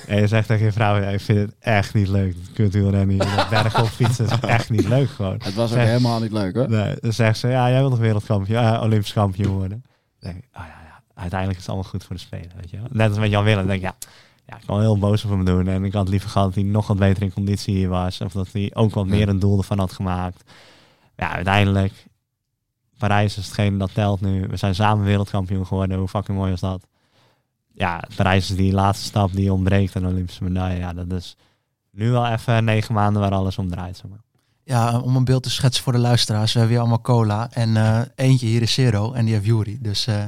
en je zegt tegen je vrouw, ja, ik vind het echt niet leuk, dat kutwielrennen hier, dat bergop fietsen is echt niet leuk gewoon. Het was ook Zeg- helemaal niet leuk hoor. Nee, dan zegt ze, ja, jij wilt nog wereldkampioen, ja, Olympisch kampioen worden. Dan denk ik, oh ja, ja, uiteindelijk is het allemaal goed voor de Spelen, weet je wel. Net als met Jan Willem, denk ik, ja, ja, ik kan heel boos op hem doen. En ik had liever gehad dat hij nog wat beter in conditie hier was. Of dat hij ook wat meer een doel ervan had gemaakt. Ja, uiteindelijk, Parijs is hetgeen dat telt nu. We zijn samen wereldkampioen geworden. Hoe fucking mooi was dat? Ja, Parijs is die laatste stap die ontbreekt aan de Olympische medaille. Ja, dat is nu wel even negen maanden waar alles om draait. Zeg maar. ja, om een beeld te schetsen voor de luisteraars. We hebben hier allemaal cola en eh, eentje hier is Zero en die heeft Jury. Dus eh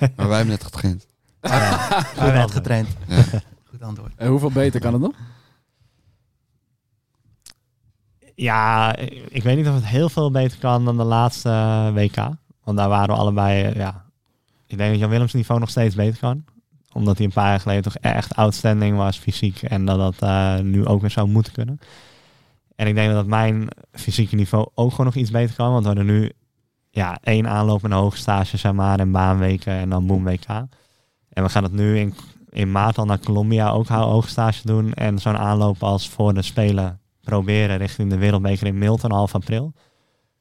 Maar wij hebben net getraind. goed net getraind. Ja. Goed antwoord. En hoeveel beter kan het nog? Ja, ik weet niet of het heel veel beter kan dan de laatste eh, WK. Want daar waren we allebei, eh, ja. Ik denk dat Jan Willems niveau nog steeds beter kan. Omdat hij een paar jaar geleden toch echt outstanding was fysiek. En dat dat eh, nu ook weer zou moeten kunnen. En ik denk dat mijn fysieke niveau ook gewoon nog iets beter kan. Want we hadden nu ja, één aanloop en een hoge stage, zeg maar. En baanweken en dan boom WK. En we gaan het nu in, in maart al naar Colombia ook hou- hoge stage doen. En zo'n aanloop als voor de Spelen proberen richting de Wereldbeker in Milton half april.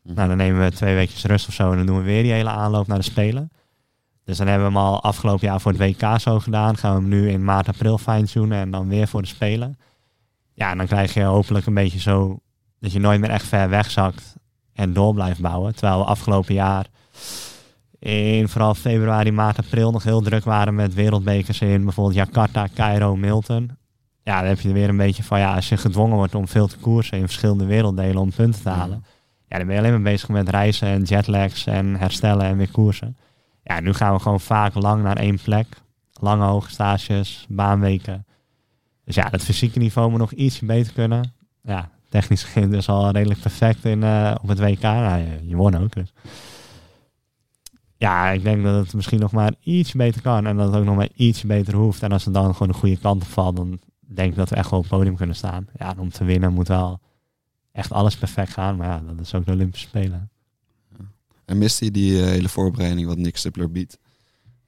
Nou, dan nemen we twee weken rust of zo en dan doen we weer die hele aanloop naar de Spelen. Dus dan hebben we hem al afgelopen jaar voor het WK zo gedaan. Gaan we hem nu in maart, april fine-tunen en dan weer voor de Spelen. Ja, en dan krijg je hopelijk een beetje zo dat je nooit meer echt ver wegzakt en door blijft bouwen. Terwijl we afgelopen jaar in vooral februari, maart, april nog heel druk waren met wereldbekers in bijvoorbeeld Jakarta, Cairo, Milton. Ja, dan heb je er weer een beetje van, ja, als je gedwongen wordt om veel te koersen in verschillende werelddelen om punten te halen. Ja, dan ben je alleen maar bezig met reizen en jetlags en herstellen en weer koersen. Ja, nu gaan we gewoon vaak lang naar één plek. Lange hoge stages, baanweken. Dus ja, het fysieke niveau moet nog ietsje beter kunnen. Ja, technisch gezien dus al redelijk perfect in, eh, op het WK. Nou, je, je won ook. Dus. Ja, ik denk dat het misschien nog maar iets beter kan. En dat het ook nog maar iets beter hoeft. En als het dan gewoon de goede kant op valt, dan denk dat we echt wel op het podium kunnen staan. Ja, om te winnen moet wel echt alles perfect gaan. Maar ja, dat is ook de Olympische Spelen. En miste je die eh, hele voorbereiding wat Nick Stippler biedt?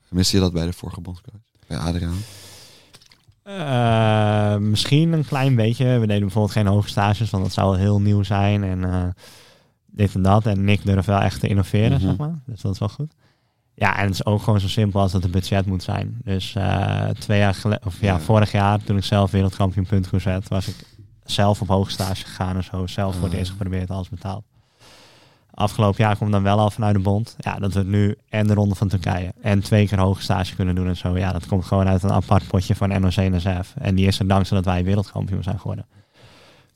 Miste je dat bij de vorige bondscoach? Bij Adriaan? Eh, misschien een klein beetje. We deden bijvoorbeeld geen hoge stages, want dat zou heel nieuw zijn. En eh, dit en dat. En Nick durft wel echt te innoveren, Mhm. zeg maar. Dus dat is wel goed. Ja, en het is ook gewoon zo simpel als dat het budget moet zijn. Dus eh, twee jaar geleden, of ja, Ja. vorig jaar, toen ik zelf wereldkampioen puntkoers werd, was ik zelf op hoge stage gegaan en zo. Zelf voor het Ah. eerst geprobeerd, alles betaald. Afgelopen jaar komt dan wel al vanuit de bond. Ja, dat we nu en de ronde van Turkije en twee keer hoge stage kunnen doen en zo. Ja, dat komt gewoon uit een apart potje van NOC-NSF. En die is er dankzij dat wij wereldkampioen zijn geworden.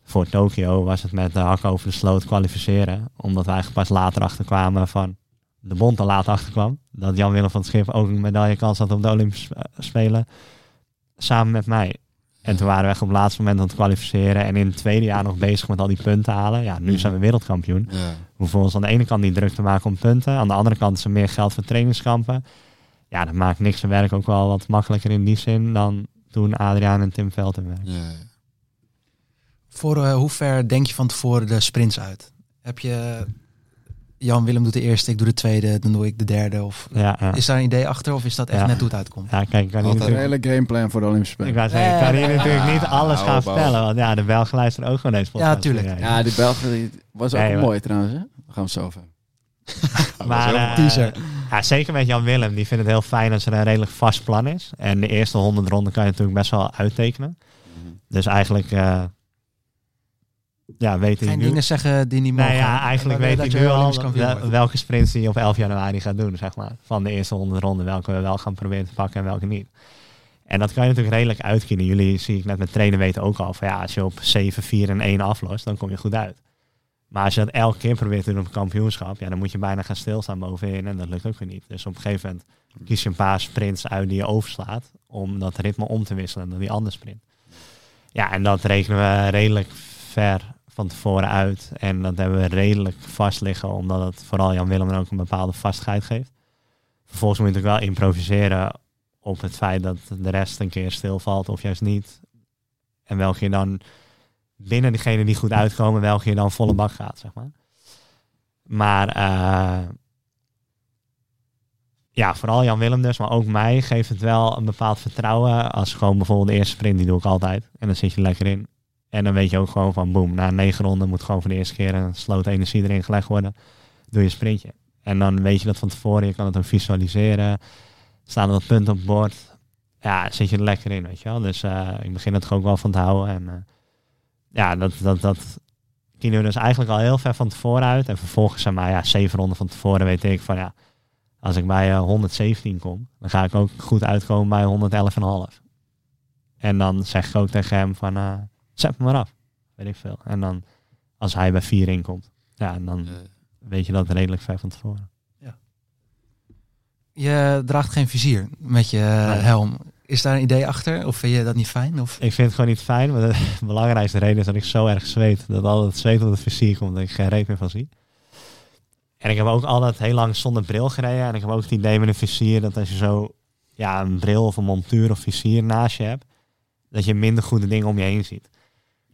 Voor Tokio was het met de hak over de sloot kwalificeren. Omdat wij pas later achterkwamen van de bond er later achterkwam. Dat Jan Willem van het Schip ook een medaillekans had op de Olympische eh, Spelen. Samen met mij. En toen waren we echt op het laatste moment aan het kwalificeren. En in het tweede jaar nog bezig met al die punten halen. Ja, nu zijn we wereldkampioen. Ja. We hoeven ons aan de ene kant niet druk te maken om punten. Aan de andere kant is er meer geld voor trainingskampen. Ja, dat maakt niks zijn werk ook wel wat makkelijker in die zin dan toen Adriaan en Tim Veld hun werk. Ja, ja. Voor eh, hoe ver denk je van tevoren de sprints uit? Heb je Jan Willem doet de eerste, ik doe de tweede, dan doe ik de derde? Of Ja, ja. is daar een idee achter of is dat echt Ja. net hoe het uitkomt? ja kijk, ik kan hier Altijd. Een natuurlijk, hele gameplan voor de Olympische ik Spelen. wou zeggen, ik kan hier natuurlijk niet alles gaan vertellen. Want ja, de Belgen luisteren ook gewoon deze podcast. Ja, tuurlijk. Ja, die Belgen die was ook Nee, maar- mooi trouwens. Hè? Daar gaan we het zo over. Maar eh, Teaser. ja, zeker met Jan Willem. Die vindt het heel fijn als er een redelijk vast plan is. En de eerste honderd ronden kan je natuurlijk best wel uittekenen. Dus eigenlijk eh, ja, weet hij Geen nu... dingen zeggen die niet mogen. Nee, ja, eigenlijk weet hij je nu al wel- welke sprints hij op 11 januari gaat doen, zeg maar. Van de eerste honderd ronden, welke we wel gaan proberen te pakken en welke niet. En dat kan je natuurlijk redelijk uitkiezen. Jullie, zie ik net met trainen weten ook al, van ja, als je op 7, 4 en 1 aflost, dan kom je goed uit. Maar als je dat elke keer probeert te doen op een kampioenschap, ja, dan moet je bijna gaan stilstaan bovenin en dat lukt ook weer niet. Dus op een gegeven moment kies je een paar sprints uit die je overslaat, om dat ritme om te wisselen dan die andere sprint. Ja, en dat rekenen we redelijk ver van tevoren uit. En dat hebben we redelijk vast liggen, omdat het vooral Jan Willem ook een bepaalde vastigheid geeft. Vervolgens moet je wel improviseren op het feit dat de rest een keer stilvalt of juist niet. En welke je dan binnen diegenen die goed uitkomen, welke je dan volle bak gaat, zeg maar. Maar eh, ja, vooral Jan Willem dus, maar ook mij geeft het wel een bepaald vertrouwen. Als gewoon bijvoorbeeld de eerste sprint, die doe ik altijd. En dan zit je lekker in. En dan weet je ook gewoon van boem, na negen ronden moet gewoon voor de eerste keer een sloot energie erin gelegd worden. Doe je sprintje. En dan weet je dat van tevoren, je kan het ook visualiseren. Staan er wat punten op het bord. Ja, zit je er lekker in, weet je wel. Dus eh, ik begin het ook wel van te houden. En eh, ja, dat, dat, dat dus eigenlijk al heel ver van tevoren uit. En vervolgens, zeg maar, ja, zeven ronden van tevoren weet ik van ja, als ik bij eh, 117 kom, dan ga ik ook goed uitkomen bij 111,5. En dan zeg ik ook tegen hem van, eh, zet me maar af. Weet ik veel. En dan, als hij bij 4 inkomt, ja, dan Ja. weet je dat redelijk ver van tevoren. Je draagt geen vizier met je eh, Nee. helm. Is daar een idee achter? Of vind je dat niet fijn? Of... Ik vind het gewoon niet fijn, maar de belangrijkste reden is dat ik zo erg zweet. Dat al het zweet op het vizier komt, dat ik geen reet meer van zie. En ik heb ook altijd heel lang zonder bril gereden. En ik heb ook het idee met een vizier dat als je zo ja, een bril of een montuur of vizier naast je hebt, dat je minder goede dingen om je heen ziet.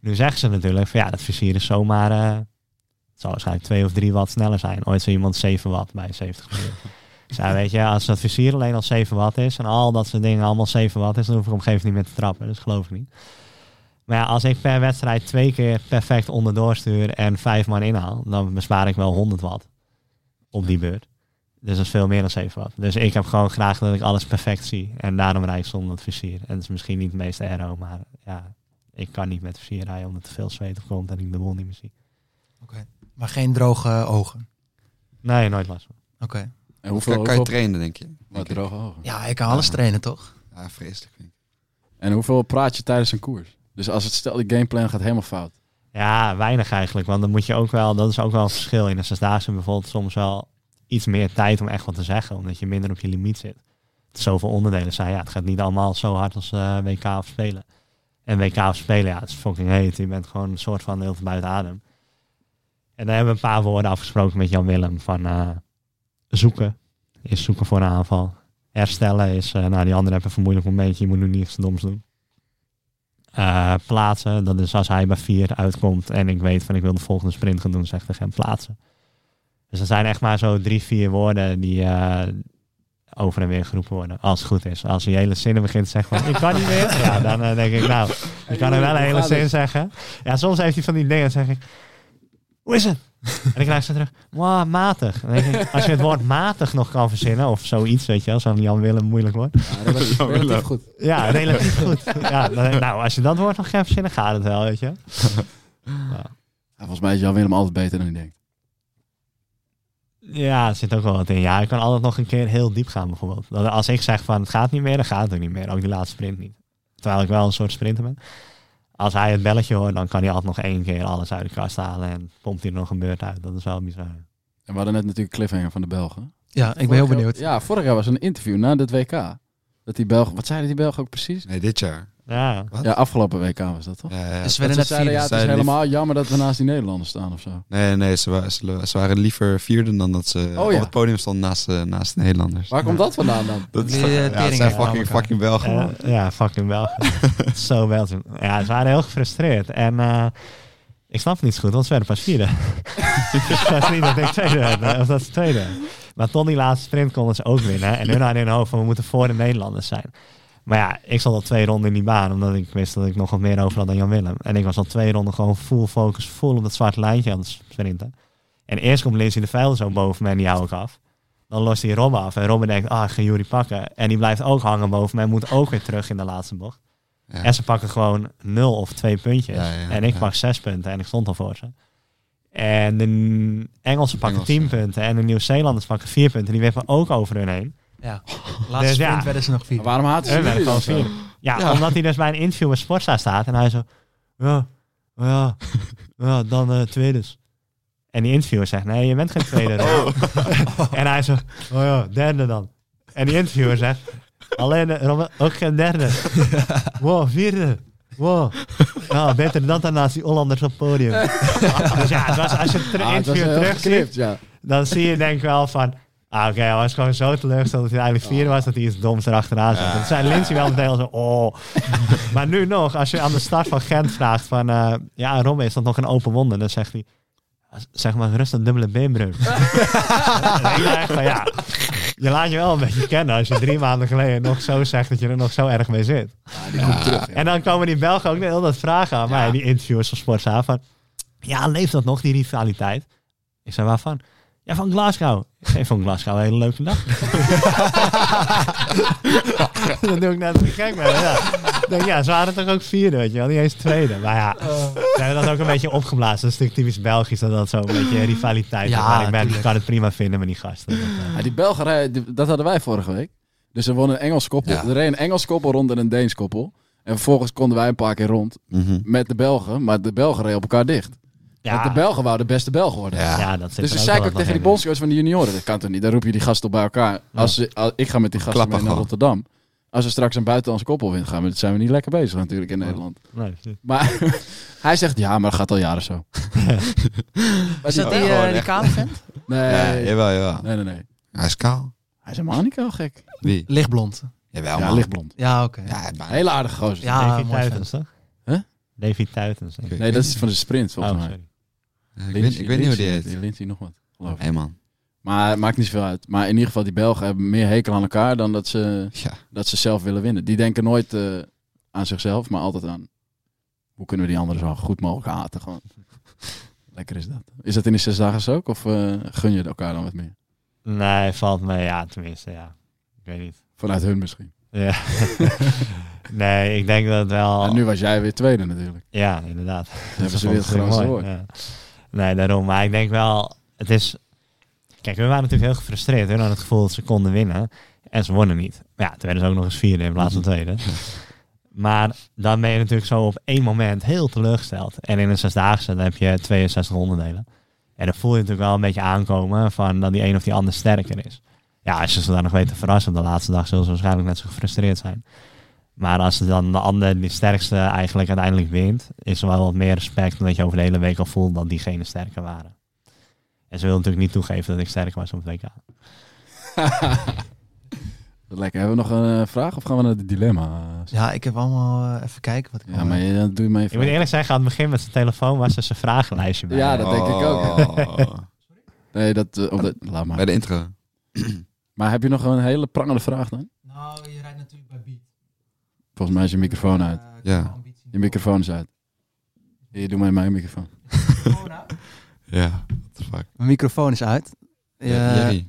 Nu zeggen ze natuurlijk van ja, dat vizier is zomaar, eh, het zal waarschijnlijk 2 of 3 watt sneller zijn. Ooit zei iemand 7 watt bij 70 km. Dus weet je, als dat vizier alleen al 7 watt is en al dat soort dingen allemaal 7 watt is, dan hoef ik moment niet meer te trappen. Dus geloof ik niet. Maar ja, als ik per wedstrijd twee keer perfect onderdoor stuur en vijf man inhaal, dan bespaar ik wel 100 watt op die beurt. Dus dat is veel meer dan 7 watt. Dus ik heb gewoon graag dat ik alles perfect zie. En daarom rijd ik zonder het vizier. En het is misschien niet het meest aero, maar ja, ik kan niet met vizier rijden omdat er veel zweet op komt en ik de bol niet meer zie. Maar geen droge ogen. Nee, nooit last van. Oké. En hoeveel, kan je trainen, denk je? wat ik. droge ogen. Ja, ik kan alles trainen, toch? Ja, vreselijk. vind ik. En hoeveel praat je tijdens een koers? Dus als het stel, die gameplan gaat helemaal fout. Ja, weinig eigenlijk. Want dan moet je ook wel, dat is ook wel een verschil. In de zesdaagse bijvoorbeeld soms wel iets meer tijd om echt wat te zeggen. Omdat je minder op je limiet zit. Het zoveel onderdelen zijn. Ja, het gaat niet allemaal zo hard als eh, WK of Spelen. En WK Spelen, ja, het is fucking heet. Je bent gewoon een soort van heel veel buiten adem. En daar hebben we een paar woorden afgesproken met Jan Willem. Van eh, zoeken is zoeken voor een aanval. Herstellen is, eh, nou die andere hebben een vermoeilijk momentje. Je moet nu niets doms doen. Eh, plaatsen, dat is als hij bij vier uitkomt en ik weet van ik wil de volgende sprint gaan doen, zegt tegen hem plaatsen. Dus er zijn echt maar zo drie, vier woorden die over en weer geroepen worden, als het goed is. Als hij hele zinnen begint te zeggen van ik kan niet meer, ja, dan eh, denk ik nou, ik kan hem wel een hele zin zeggen. Ja, soms heeft hij van die dingen, dan zeg ik, hoe is het? En dan krijg ze terug, "Mwah, matig. Denk ik, als je het woord matig nog kan verzinnen, of zoiets, weet je wel, zo'n Jan Willem moeilijk wordt. Ja, relatief, relatief goed. Ja, relatief goed. Ja, dan- nou, als je dat woord nog gaat verzinnen, gaat het wel, weet je. Ja, volgens mij is Jan Willem altijd beter dan hij denkt. Ja, er zit ook wel wat in. Ja, ik kan altijd nog een keer heel diep gaan bijvoorbeeld. Dat Als ik zeg van het gaat niet meer, dan gaat het ook niet meer. Ook die laatste sprint niet. Terwijl ik wel een soort sprinter ben. Als hij het belletje hoort, dan kan hij altijd nog één keer alles uit de kast halen. En pompt hij er nog een beurt uit. Dat is wel bizar. En we hadden net natuurlijk cliffhanger van de Belgen. Ja, ik ben heel benieuwd. Ja, vorig jaar was er een interview na dit WK. Dat die Belgen... Wat zeiden die Belgen ook precies? Nee, dit jaar. Ja. Wat? Ja, afgelopen WK was dat toch? Ja, ja. Dus we werden ze net zeiden, ja, het is Zeiden helemaal jammer dat we naast die Nederlanders staan of zo. Nee, nee, ze, wa- ze, ze waren liever vierde dan dat ze Oh, ja. op het podium stonden naast, eh, naast de Nederlanders. Waar komt dat vandaan dan? Dat is, Die, eh, ja, het zijn aan fucking, elkaar. fucking Belgen, Ja, man. ja, fucking Belgen. zo Belgium. Ja, ze waren heel gefrustreerd. En eh, ik snap het niet zo goed, want ze werden pas vierde. dus dat is niet dat ik tweede werd, eh, of dat ze tweede. Maar tot die laatste sprint konden ze ook winnen. En hun hadden in hun hoofd van, we moeten voor de Nederlanders zijn. Maar ja, ik zat al twee ronden in die baan, omdat ik wist dat ik nog wat meer over had dan Jan Willem. En ik was al twee ronden gewoon full focus, full op dat zwarte lijntje aan het sprinten. En eerst komt Lindsay de Vijl zo boven mij en die hou ik af. Dan lost hij Robben af en Robben denkt, ah, ik ga Jury pakken. En die blijft ook hangen boven mij en moet ook weer terug in de laatste bocht. Ja. En ze pakken gewoon nul of twee puntjes. Ja, ja, en ik pak zes punten en ik stond al voor ze. En de Engelsen pakken Engelsen. tien punten en de Nieuw-Zeelanders pakken vier punten. Die wippen ook over hun heen. Ja. Laatste Dus ja. sprint werden ze nog vier. Maar waarom haten ze werden gewoon dan zo? vier. Ja, Ja. omdat hij dus bij een interview met Sportza staat en hij zo... Ja, ja, ja dan eh tweede. En die interviewer zegt, nee, je bent geen tweede. en hij zo, oh ja, derde dan. En die interviewer zegt, alleen eh, ook geen derde. wow, vierde. Wow. Ja, beter dan dan naast die Hollanders op het podium. dus ja, het was, als je het Ah, interview terug ziet, ja. dan zie je denk ik wel van... Ah, oké, hij was gewoon zo teleurgesteld dat hij eigenlijk vierde was, dat hij iets doms erachteraan zat. Dat zei Lindsay wel meteen al zo, oh. maar nu nog, als je aan de start van Gent vraagt van... eh, ja, Robben, is dat nog een open wonde? Dan zegt hij... Zeg maar een dubbele beenbreuk. Ik echt van, ja, je laat je wel een beetje kennen als je drie maanden geleden nog zo zegt dat je er nog zo erg mee zit. Die komt terug, ja. En dan komen die Belgen ook heel dat vragen aan mij, die interviewers van Sportza, van... Ja, leeft dat nog, die rivaliteit? Ik zei, waarvan? Ja, van Glasgow. Zei, van Glasgow, een hele leuke dag. dat doe ik net een gek mee. Ja. Denk, ja, ze waren toch ook vierde, weet je wel. Niet eens tweede. Maar ja, ze hebben dat ook een beetje opgeblazen. Dat is natuurlijk typisch Belgisch, dat dat zo'n beetje rivaliteit is. Ja, Maar ik, ben, ik kan het prima vinden met die gasten. Dat, eh, Ja, die Belgen, die- dat hadden wij vorige week. Dus er won een Engels koppel. Ja. Er reed een Engels koppel rond en een Deens koppel. En vervolgens konden wij een paar keer rond Mhm. met de Belgen. Maar de Belgen reden op elkaar dicht. De Belgen wouden de beste Belgen worden. Ja. ja, dat zit Dus ze ook zei ik ook tegen die bondscoach van de junioren. Dat kan toch niet? Dan roep je die gasten op bij elkaar. Als ze, als- ik ga met die gasten Klappen mee naar gewoon. Rotterdam. Als er straks een buitenlandse koppel wint, gaan we, zijn we niet lekker bezig natuurlijk in Nederland. Nee. Maar hij zegt, ja, maar dat gaat al jaren zo. Is dat die, gewoon die kale vent? Nee, Ja, jawel, jawel. nee, nee, nee. Hij is kaal. Hij is helemaal niet heel gek. Wie? Lichtblond. Jawel, Ja, man. lichtblond. Ja, oké. Ja, bijna. Hele aardige gozer. Ja, mooi Tuitens, toch? Huh? Davy Tuitens. ik. Nee, dat is van de sprint volgens Oh, mij. sorry. Ik, weet, ik weet niet hoe die heet. Lindsay nog wat, geloof ik. Nee, man. Maar het maakt niet zoveel uit. Maar in ieder geval, die Belgen hebben meer hekel aan elkaar dan dat ze, Ja. dat ze zelf willen winnen. Die denken nooit eh, aan zichzelf, maar altijd aan hoe kunnen we die anderen zo goed mogelijk haten. Gewoon. Lekker is dat. Is dat in de zes dagen ook? Of eh, gun je elkaar dan wat meer? Nee, valt mee. Ja, tenminste, ja. Ik weet niet. Vanuit hun misschien. Ja. nee, ik denk dat wel... En nu was jij weer tweede natuurlijk. Ja, inderdaad. Hebben ze weer het grootste woord. ja. Nee, daarom. Maar ik denk wel, het is... Kijk, we waren natuurlijk heel gefrustreerd. We hadden het gevoel dat ze konden winnen. En ze wonnen niet. Maar ja, toen werden ze ook nog eens vierde in plaats van tweede. Maar dan ben je natuurlijk zo op één moment heel teleurgesteld. En in een zesdaagse dan heb je 62 onderdelen. En dan voel je natuurlijk wel een beetje aankomen van dat die een of die ander sterker is. Ja, als je ze dan nog weet te verrassen op de laatste dag, zullen ze waarschijnlijk net zo gefrustreerd zijn. Maar als dan de ander, die sterkste, eigenlijk uiteindelijk wint, is er wel wat meer respect omdat je over de hele week al voelt dat diegene sterker waren. En ze wil natuurlijk niet toegeven dat ik sterker was op het WK. Lekker. Hebben we nog een eh, vraag of gaan we naar het dilemma? Ja, ik heb allemaal eh, even kijken wat ik Ja, maar heb. je, doe je mee. Ik moet eerlijk zeggen, aan het begin met zijn telefoon was er zijn vragenlijstje bij. Ja, dat denk ik ook. Oh. Nee, dat, eh, op de- laat maar. Bij de intro. Maar heb je nog een hele prangende vraag dan? Nou, rijdt natuurlijk bij Beat. Volgens mij is je microfoon uit. Ja. Je microfoon is uit. Hier, doe maar mijn microfoon. Ja, what the fuck. Mijn microfoon is uit. Ja, Eh,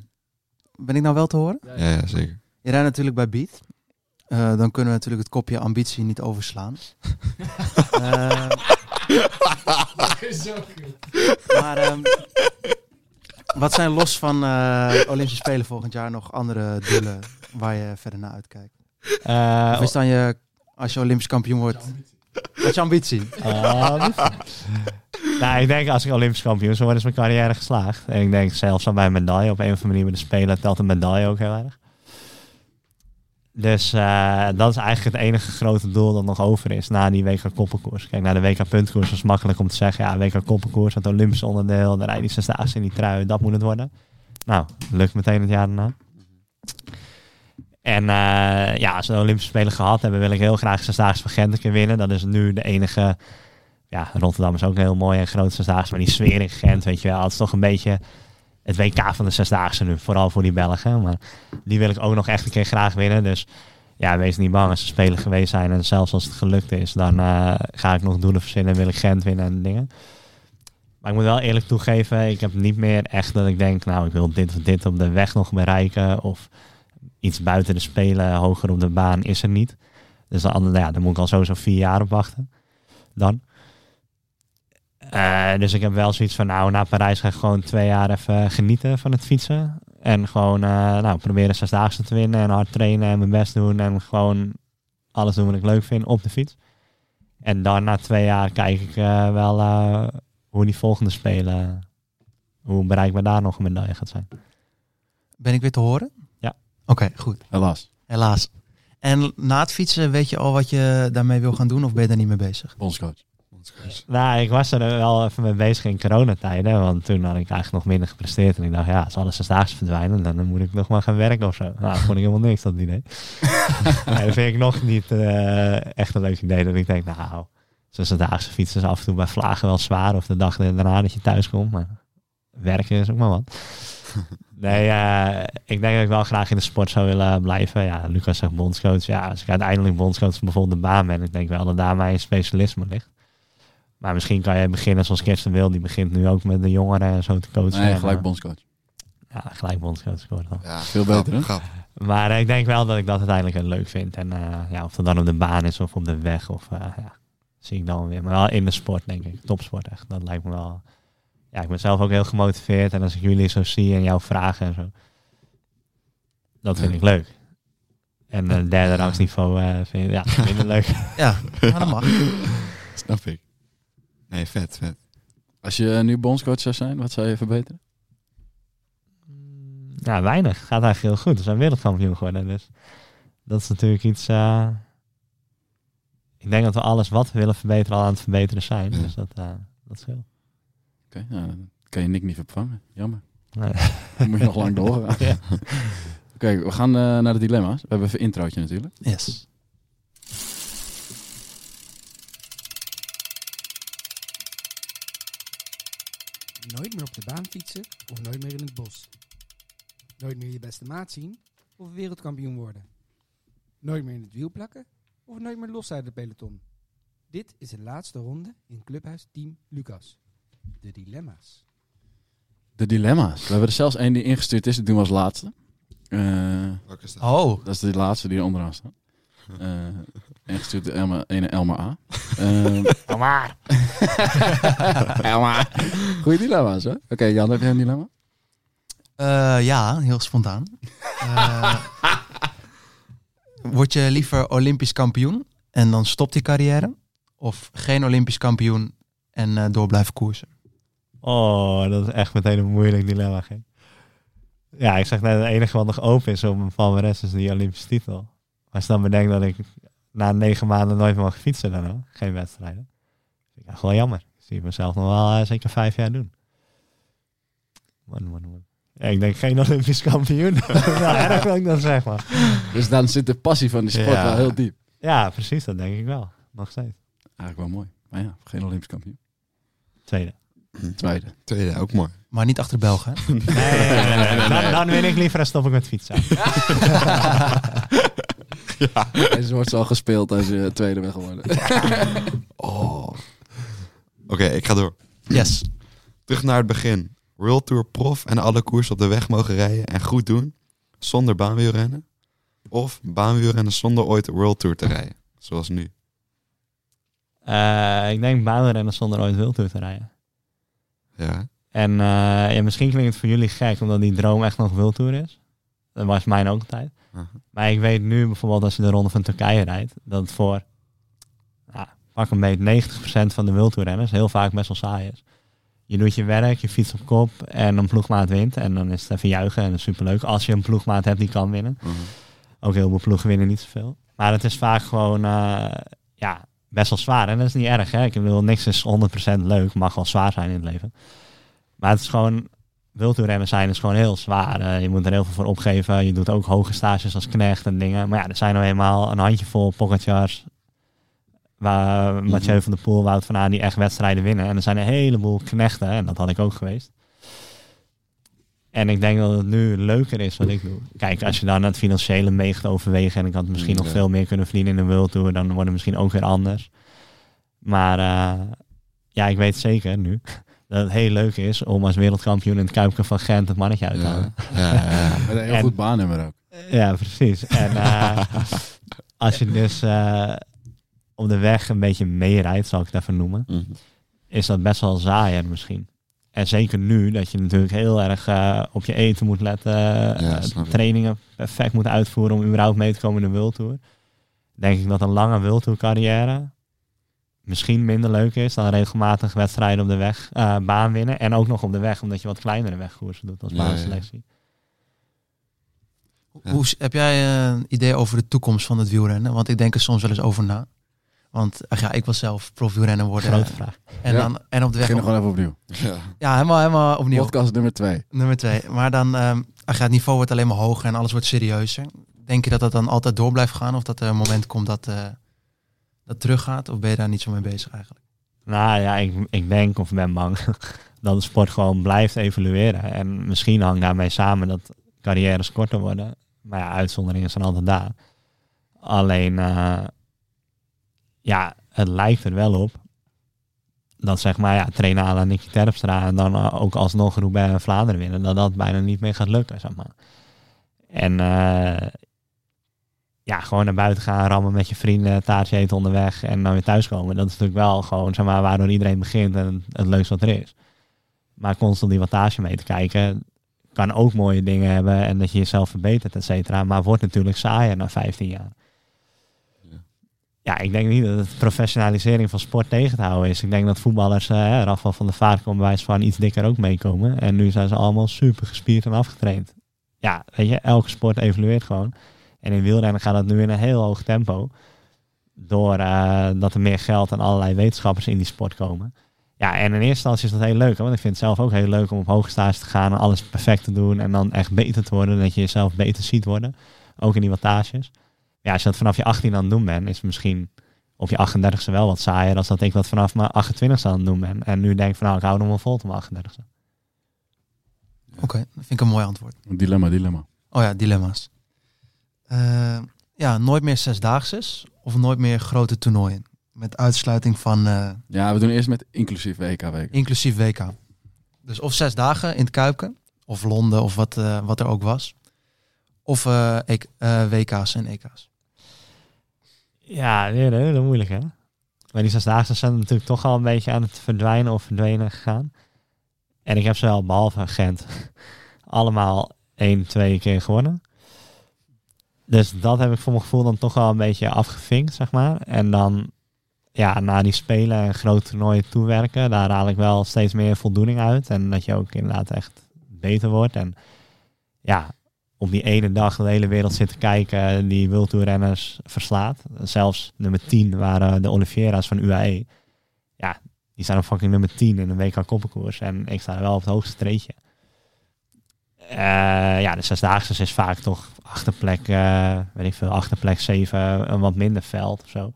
ben ik nou wel te horen? Ja, ja, zeker. Je rijdt natuurlijk bij Beat. Eh, dan kunnen we natuurlijk het kopje ambitie niet overslaan. Eh, maar ehm, wat zijn los van eh, Olympische Spelen volgend jaar nog andere doelen waar je verder naar uitkijkt? Eh, Of is dan je, als je Olympisch kampioen wordt, wat is je ambitie? Nou, ik denk als ik Olympisch kampioen zou worden, is mijn carrière geslaagd. En ik denk zelfs aan mijn medaille op een of andere manier bij de Spelen telt een medaille ook heel erg. Dus eh, dat is eigenlijk het enige grote doel dat nog over is na die WK koppelkoers. Kijk, naar de WK puntkoers is makkelijk om te zeggen, ja, WK koppelkoers, het Olympisch onderdeel, de rijden zesdaagse in die trui, dat moet het worden. Nou, lukt meteen het jaar daarna. En eh, ja, als we de Olympische Spelen gehad hebben, wil ik heel graag zesdaagse van Gent een keer winnen. Dat is nu de enige, ja, Rotterdam is ook heel mooi en groot zesdaagse, maar die sfeer in Gent, weet je wel, het is toch een beetje het WK van de zesdaagse nu, vooral voor die Belgen. Maar die wil ik ook nog echt een keer graag winnen. Dus ja, wees niet bang als ze spelen geweest zijn. En zelfs als het gelukt is, dan eh, ga ik nog doelen verzinnen en wil ik Gent winnen en dingen. Maar ik moet wel eerlijk toegeven, ik heb niet meer echt dat ik denk, nou, ik wil dit of dit op de weg nog bereiken. Of iets buiten de spelen, hoger op de baan, is er niet. Dus dan, nou ja, dan moet ik al sowieso vier jaar op wachten. Dan. Eh, dus ik heb wel zoiets van, nou, na Parijs ga ik gewoon twee jaar even genieten van het fietsen. En gewoon, eh, nou, proberen zesdaagse te winnen en hard trainen en mijn best doen. En gewoon alles doen wat ik leuk vind op de fiets. En dan na twee jaar kijk ik eh, wel hoe die volgende spelen, hoe bereikbaar daar nog een medaille gaat zijn. Ben ik weer te horen? Oké, goed. Helaas. Helaas. En na het fietsen, weet je al wat je daarmee wil gaan doen of ben je daar niet mee bezig? Bondscoach. Nou, ik was er wel even mee bezig in coronatijden, want toen had ik eigenlijk nog minder gepresteerd. En ik dacht, ja, als alle zesdaagse verdwijnen, dan moet ik nog maar gaan werken of zo. Nou, dat vond ik helemaal niks, dat idee. nee, dat vind ik nog niet eh, echt een leuk idee. Dat ik denk, nou, zesdaagse fietsen is af en toe bij vlagen wel zwaar. Of de dag daarna dat je thuis komt. Maar werken is ook maar wat. Nee, eh, ik denk dat ik wel graag in de sport zou willen blijven. Ja, Lucas zegt bondscoach. Ja, als ik uiteindelijk bondscoach van bijvoorbeeld de baan ben, ik denk wel dat daar mijn specialisme ligt. Maar misschien kan je beginnen zoals Kirsten Wil. Die begint nu ook met de jongeren en zo te coachen. Nee, gelijk eh, bondscoach. Ja, gelijk bondscoach. Ja, Veel beter, hè? grap. Maar eh, ik denk wel dat ik dat uiteindelijk heel leuk vind. En eh, ja, of dat dan op de baan is of op de weg. Of eh, ja, zie ik dan weer. Maar wel in de sport, denk ik. Topsport echt. Dat lijkt me wel. Ja, ik ben zelf ook heel gemotiveerd. En als ik jullie zo zie en jouw vragen en zo. Dat vind ik leuk. En een derde rangsniveau eh vind ik ja, minder leuk. Ja, maar dat mag. Snap ik. Nee, vet, vet. Als je nu bondscoach zou zijn, wat zou je verbeteren? Ja, weinig. Gaat eigenlijk heel goed. We zijn wereldkampioen geworden. Dus dat is natuurlijk iets... eh, ik denk dat we alles wat we willen verbeteren al aan het verbeteren zijn. Ja. Dus dat, eh dat scheelt. Oké, nou, dan kan je Nick niet vervangen. Jammer. Nee. Dan moet je nog lang doorgaan. Ja. Oké, we gaan eh, naar de dilemma's. We hebben even een introotje natuurlijk. Yes. Nooit meer op de baan fietsen of nooit meer in het bos. Nooit meer je beste maat zien of wereldkampioen worden. Nooit meer in het wiel plakken of nooit meer los uit het peloton. Dit is de laatste ronde in Clubhuis Team Lucas. De dilemma's. De dilemma's. We hebben er zelfs één die ingestuurd is. Dat doen we als laatste. Eh, Welke is dat? Oh, dat is de laatste die er onderaan staat. Eh ingestuurd door Elma, ene Elma A. Ehm, Kom maar. Elma. Goeie dilemma's, hè? Oké, Jan, heb jij een dilemma? eh, ja, heel spontaan. Eh, word je liever Olympisch kampioen en dan stopt die carrière? Of geen Olympisch kampioen en eh, door blijven koersen? Oh, dat is echt meteen een moeilijk dilemma. Ja, ik zeg net, het enige wat nog open is op mijn palmares is die Olympische titel. Als je dan bedenkt dat ik na negen maanden nooit meer mag fietsen dan ook, geen wedstrijden. Vind ik echt wel jammer. Ik zie mezelf nog wel eh, zeker vijf jaar doen. Man, man, man. Ja, ik denk geen Olympisch kampioen. nou, erg wil ik dan zeg maar. Dus dan zit de passie van die sport Ja. wel heel diep. Ja, precies, dat denk ik wel. Nog steeds. Eigenlijk wel mooi. Maar ja, geen Olympisch kampioen. Tweede. Tweede. Tweede, ook mooi. Maar niet achter Belgen? Nee, nee, nee, nee, nee. Dan, dan win ik liever en stop ik met fietsen. Deze wordt al gespeeld als je tweede bent geworden. Oh. Oké, ik ga door. Yes. Terug naar het begin. World Tour prof en alle koers op de weg mogen rijden en goed doen. Zonder baanwielrennen. Of baanwielrennen zonder ooit World Tour te rijden. Zoals nu. Eh, ik denk baanrennen zonder ooit wildtour te rijden. Ja. En eh, ja, misschien klinkt het voor jullie gek, omdat die droom echt nog wildtour is. Dat was mijn ook altijd. Aha. Maar ik weet nu bijvoorbeeld als je de ronde van Turkije rijdt, dat het voor ja, pak een beetje 90% van de wildtourrenners heel vaak best wel saai is. Je doet je werk, je fietst op kop en een ploegmaat wint. En dan is het even juichen en dat is superleuk als je een ploegmaat hebt die kan winnen. Ook heel veel ploegen winnen niet zoveel. Maar het is vaak gewoon eh, ja, best wel zwaar. En dat is niet erg. Hè? Ik bedoel, niks is 100% leuk. Mag wel zwaar zijn in het leven. Maar het is gewoon... Wildtoerrennen zijn is gewoon heel zwaar. Eh, je moet er heel veel voor opgeven. Je doet ook hoge stages als knecht en dingen. Maar ja, er zijn nou eenmaal een handjevol pocketjars. Waar Mathieu van der Poel, Wout van Aert die echt wedstrijden winnen. En er zijn een heleboel knechten. En dat had ik ook geweest. En ik denk dat het nu leuker is wat ik doe. Kijk, als je dan het financiële mee gaat overwegen en ik had misschien nog veel meer kunnen verdienen in de World Tour, dan wordt het misschien ook weer anders. Maar eh, ja, ik weet zeker nu dat het heel leuk is om als wereldkampioen in het Kuipke van Gent het mannetje uit te halen. Ja, ja, ja. Met een heel En- goed baannummer ook. Ja, precies. En eh, als je dus eh, op de weg een beetje meerijdt, zal ik het even noemen, Mhm. is dat best wel saaier misschien. En zeker nu, dat je natuurlijk heel erg eh, op je eten moet letten, eh, trainingen perfect moet uitvoeren om überhaupt mee te komen in de World Tour. Denk ik dat een lange World Tour carrière misschien minder leuk is dan regelmatig wedstrijden op de weg, eh, baan winnen. En ook nog op de weg, omdat je wat kleinere wegkoersen doet als Ja, baanselectie. Ja. Hoe, heb jij een idee over de toekomst van het wielrennen? Want ik denk er soms wel eens over na. Want ach ja, ik wil zelf profielrenner worden. Grote vraag. En, Ja. dan, en op de weg... Begin nog wel even opnieuw. Ja. Ja, helemaal, helemaal opnieuw. Podcast nummer twee. Nummer twee. Maar dan, ehm ach ja, het niveau wordt alleen maar hoger en alles wordt serieuzer. Denk je dat dat dan altijd door blijft gaan? Of dat er een moment komt dat eh, dat teruggaat? Of ben je daar niet zo mee bezig eigenlijk? Nou ja, ik, ik denk of ben bang dat de sport gewoon blijft evolueren. En misschien hangt daarmee samen dat carrières korter worden. Maar ja, uitzonderingen zijn altijd daar. Alleen, eh, ja, het lijkt er wel op dat zeg maar, ja, la Nicky Terpstra en dan eh, ook alsnog Roubaix en Vlaanderen winnen, dat dat bijna niet meer gaat lukken, zeg maar. En eh, ja, gewoon naar buiten gaan, rammen met je vrienden, taartje eten onderweg en dan weer thuiskomen. Dat is natuurlijk wel gewoon, zeg maar, waardoor iedereen begint en het leukste wat er is. Maar constant die wattage mee te kijken, kan ook mooie dingen hebben en dat je jezelf verbetert, et cetera. Maar wordt natuurlijk saaier na 15 jaar. Ja. Ik denk niet dat het professionalisering van sport tegen te houden is. Ik denk dat voetballers, Rafael van der Vaart kon bij van iets dikker ook meekomen. En nu zijn ze allemaal super gespierd en afgetraind. Ja, weet je, elke sport evolueert gewoon. En in wielrennen gaat dat nu in een heel hoog tempo. Door eh, dat er meer geld en allerlei wetenschappers in die sport komen. Ja, en in eerste instantie is dat heel leuk. Hè? Want ik vind het zelf ook heel leuk om op hoge stage te gaan en alles perfect te doen. En dan echt beter te worden. Dat je jezelf beter ziet worden. Ook in die wattages. Ja, als je dat vanaf je 18 aan het doen bent, is het misschien op je 38ste wel wat saaier. Als dat ik dat vanaf mijn 28ste aan het doen ben. En nu denk ik van nou, ik hou nog wel vol tot mijn 38ste. Oké, dat vind ik een mooi antwoord. Dilemma, dilemma. Oh ja, dilemma's. Eh, ja, nooit meer zesdaagses of nooit meer grote toernooien. Met uitsluiting van eh, Ja, we doen eerst met inclusief WK-week. inclusief WK. Dus of zes dagen in het Kuipen, of Londen, of wat, eh, wat er ook was. Of eh, eh, WK's en EK's. Ja, een hele moeilijk hè. Maar die zesdaagse zijn natuurlijk toch al een beetje aan het verdwijnen of verdwenen gegaan. En ik heb ze wel, behalve Gent, allemaal één, twee keer gewonnen. Dus dat heb ik voor mijn gevoel dan toch wel een beetje afgevinkt, zeg maar. En dan, ja, na die spelen en grote toernooien toewerken, daar haal ik wel steeds meer voldoening uit. En dat je ook inderdaad echt beter wordt. En ja, op die ene dag de hele wereld zit te kijken, die wildtoerrenners verslaat. Zelfs nummer 10 waren de Oliveira's van UAE. Ja, die staan op fucking nummer 10 in een WK koppenkoers. En ik sta wel op het hoogste treetje. Eh, ja, de zesdaagse is vaak toch achterplek, eh weet ik veel, achterplek 7, een wat minder veld of zo.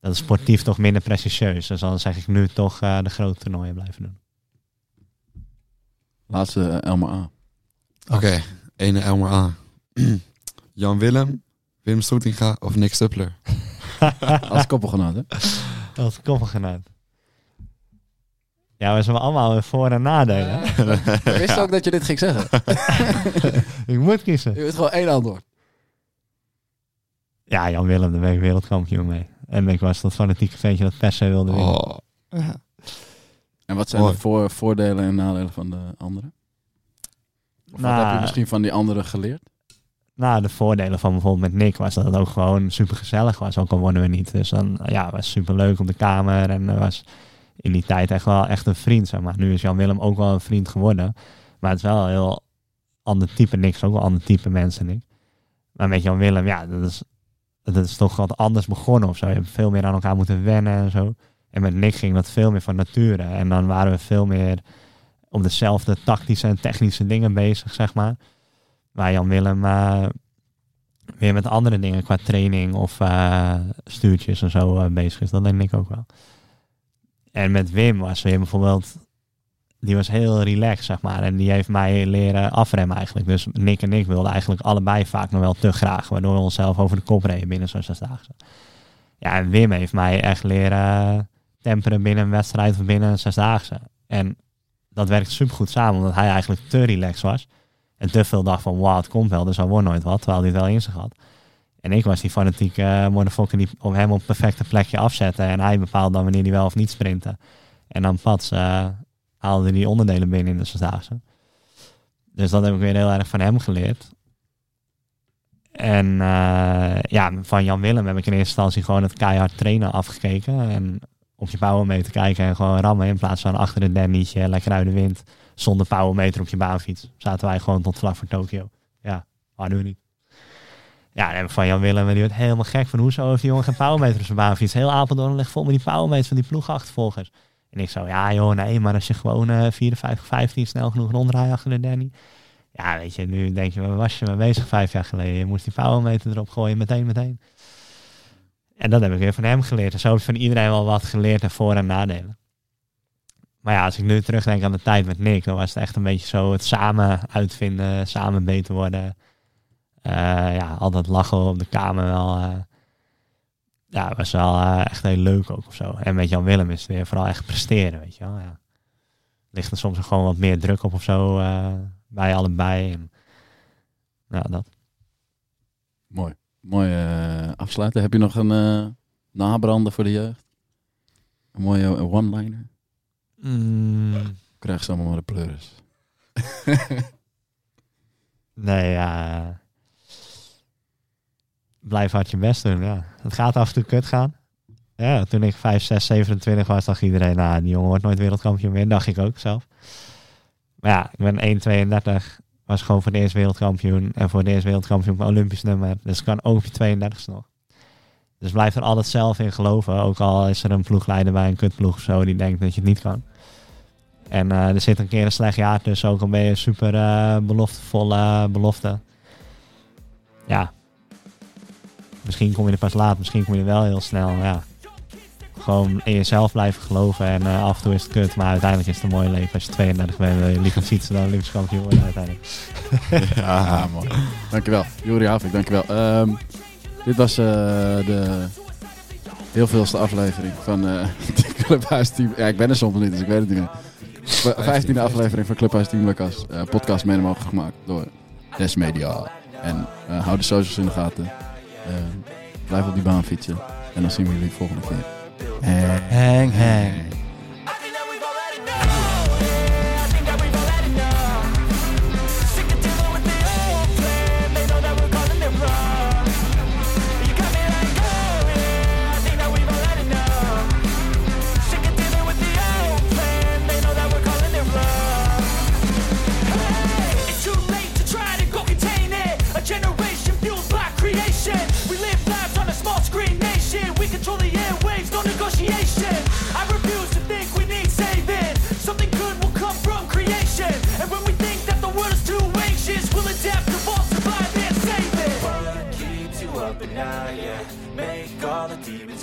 Dat is sportief toch minder prestigieus. Dus dan zeg ik nu toch eh, de grote toernooien blijven doen. Laatste eh, Elmer A. Ene Elmer A. Jan Willem, Wim Stoetinga of Nick Stuppler? Als koppelgenoot, hè? Is koppelgenoot. Ja, we zijn allemaal voor- en nadelen. Ik wist ook dat je dit ging zeggen. ik moet kiezen. Je weet gewoon één antwoord. Ja, Jan Willem, daar ben ik wereldkampioen mee. En ik was dat fanatieke ventje dat per se wilde winnen. Oh, En wat zijn Mooi. de voor, voordelen en nadelen van de anderen? Of wat Nou, heb je misschien van die anderen geleerd? Nou, de voordelen van bijvoorbeeld met Nick was dat het ook gewoon super gezellig was. Ook al wonnen we niet. Dus dan ja, het was super leuk op de kamer. En er was in die tijd echt wel echt een vriend. Zeg maar. Nu is Jan Willem ook wel een vriend geworden. Maar het is wel een heel ander type. Nick is ook wel ander type mensen, Nick. Maar met Jan Willem, ja, dat is, dat is toch wat anders begonnen of zo. Je hebt veel meer aan elkaar moeten wennen en zo. En met Nick ging dat veel meer van nature. En dan waren we veel meer op dezelfde tactische en technische dingen bezig, zeg maar. Waar Jan Willem eh, weer met andere dingen qua training of eh, stuurtjes en zo eh, bezig is. Dat denk ik ook wel. En met Wim was weer bijvoorbeeld, die was heel relaxed, zeg maar. En die heeft mij leren afremmen eigenlijk. Dus Nick en ik wilden eigenlijk allebei vaak nog wel te graag. Waardoor we onszelf over de kop reden binnen zo'n zesdaagse. Ja, en Wim heeft mij echt leren temperen binnen een wedstrijd of binnen een zesdaagse. En dat werkt supergoed samen, omdat hij eigenlijk te relaxed was. En te veel dacht van, wauw, het komt wel, dus hij wordt nooit wat. Terwijl hij het wel in zich had. En ik was die fanatieke uh, motherfucker die op hem op het perfecte plekje afzette. En hij bepaalde dan wanneer hij wel of niet sprintte. En dan pats eh, haalde die onderdelen binnen in de zesdaagse. Dus dat heb ik weer heel erg van hem geleerd. En eh, ja, van Jan Willem heb ik in eerste instantie gewoon het keihard trainen afgekeken. En op je powermeter kijken en gewoon rammen. In plaats van achter een dannietje, lekker uit de wind. Zonder powermeter op je baanfiets. Zaten wij gewoon tot vlak voor Tokio. Ja, waar doen we niet. Ja, ik van Jan Willem, en die werd helemaal gek van hoezo heeft die jongen geen powermeter op zijn baanfiets. Heel Apeldoorn ligt vol met die powermeter van die ploegachtervolgers. En ik zo, ja joh, nee, maar als je gewoon uh, 54, 15 snel genoeg rondrijdt achter de Danny. Ja, weet je, nu denk je, waar was je mee bezig vijf jaar geleden? Je moest die powermeter erop gooien, meteen, meteen. En dat heb ik weer van hem geleerd. En zo heb ik van iedereen wel wat geleerd en voor- en nadelen. Maar ja, als ik nu terugdenk aan de tijd met Nick, dan was het echt een beetje zo het samen uitvinden, samen beter worden. Uh, ja, altijd lachen op de kamer wel. Uh, ja, was wel uh, echt heel leuk ook of zo. En met Jan Willem is het weer vooral echt presteren, weet je wel. Ja. Ligt er soms gewoon wat meer druk op of zo bij allebei. Ja, dat. Mooi. Mooi uh, afsluiten. Heb je nog een uh, nabrander voor de jeugd? Een mooie one-liner? Mm. Krijg ze allemaal maar de pleuris. nee, ja. Blijf hard je best doen, ja. Het gaat af en toe kut gaan. Ja, toen ik 5, 6, 27 was, dacht iedereen, nou, die jongen wordt nooit wereldkampioen meer. Dacht ik ook zelf. Maar ja, ik ben 1,32 was gewoon voor de eerste wereldkampioen. En voor de eerste wereldkampioen op Olympisch nummer. Dus kan ook je 32ste nog. Dus blijf er altijd zelf in geloven. Ook al is er een ploegleider bij een kutploeg of zo die denkt dat je het niet kan. En uh, er zit een keer een slecht jaar tussen. Ook al ben je super uh, beloftevolle belofte. Ja. Misschien kom je er pas laat. Misschien kom je er wel heel snel. Ja. Gewoon in jezelf blijven geloven. En uh, af en toe is het kut. Maar uiteindelijk is het een mooi leven. Als je 32 bent wil je liever fietsen dan Olympisch kampioen worden uiteindelijk. ja, man. Dankjewel. Juri Havik, dankjewel. Um, dit was uh, de heel veelste aflevering van uh, Clubhuis Team. Ja, ik ben er soms niet, dus ik weet het niet meer. Vijftiende aflevering van Clubhuis Team Lucas. Uh, podcast mede mogelijk gemaakt door Des Media. En uh, hou de socials in de gaten. Uh, blijf op die baan fietsen. En dan zien we jullie de volgende keer. Hang, hang.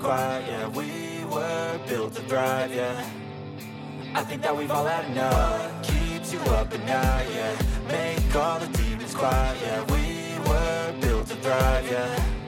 Quiet, yeah. We were built to thrive, yeah. I think that we've all had enough. Keeps you up at night, yeah? Make all the demons quiet, yeah. We were built to thrive, yeah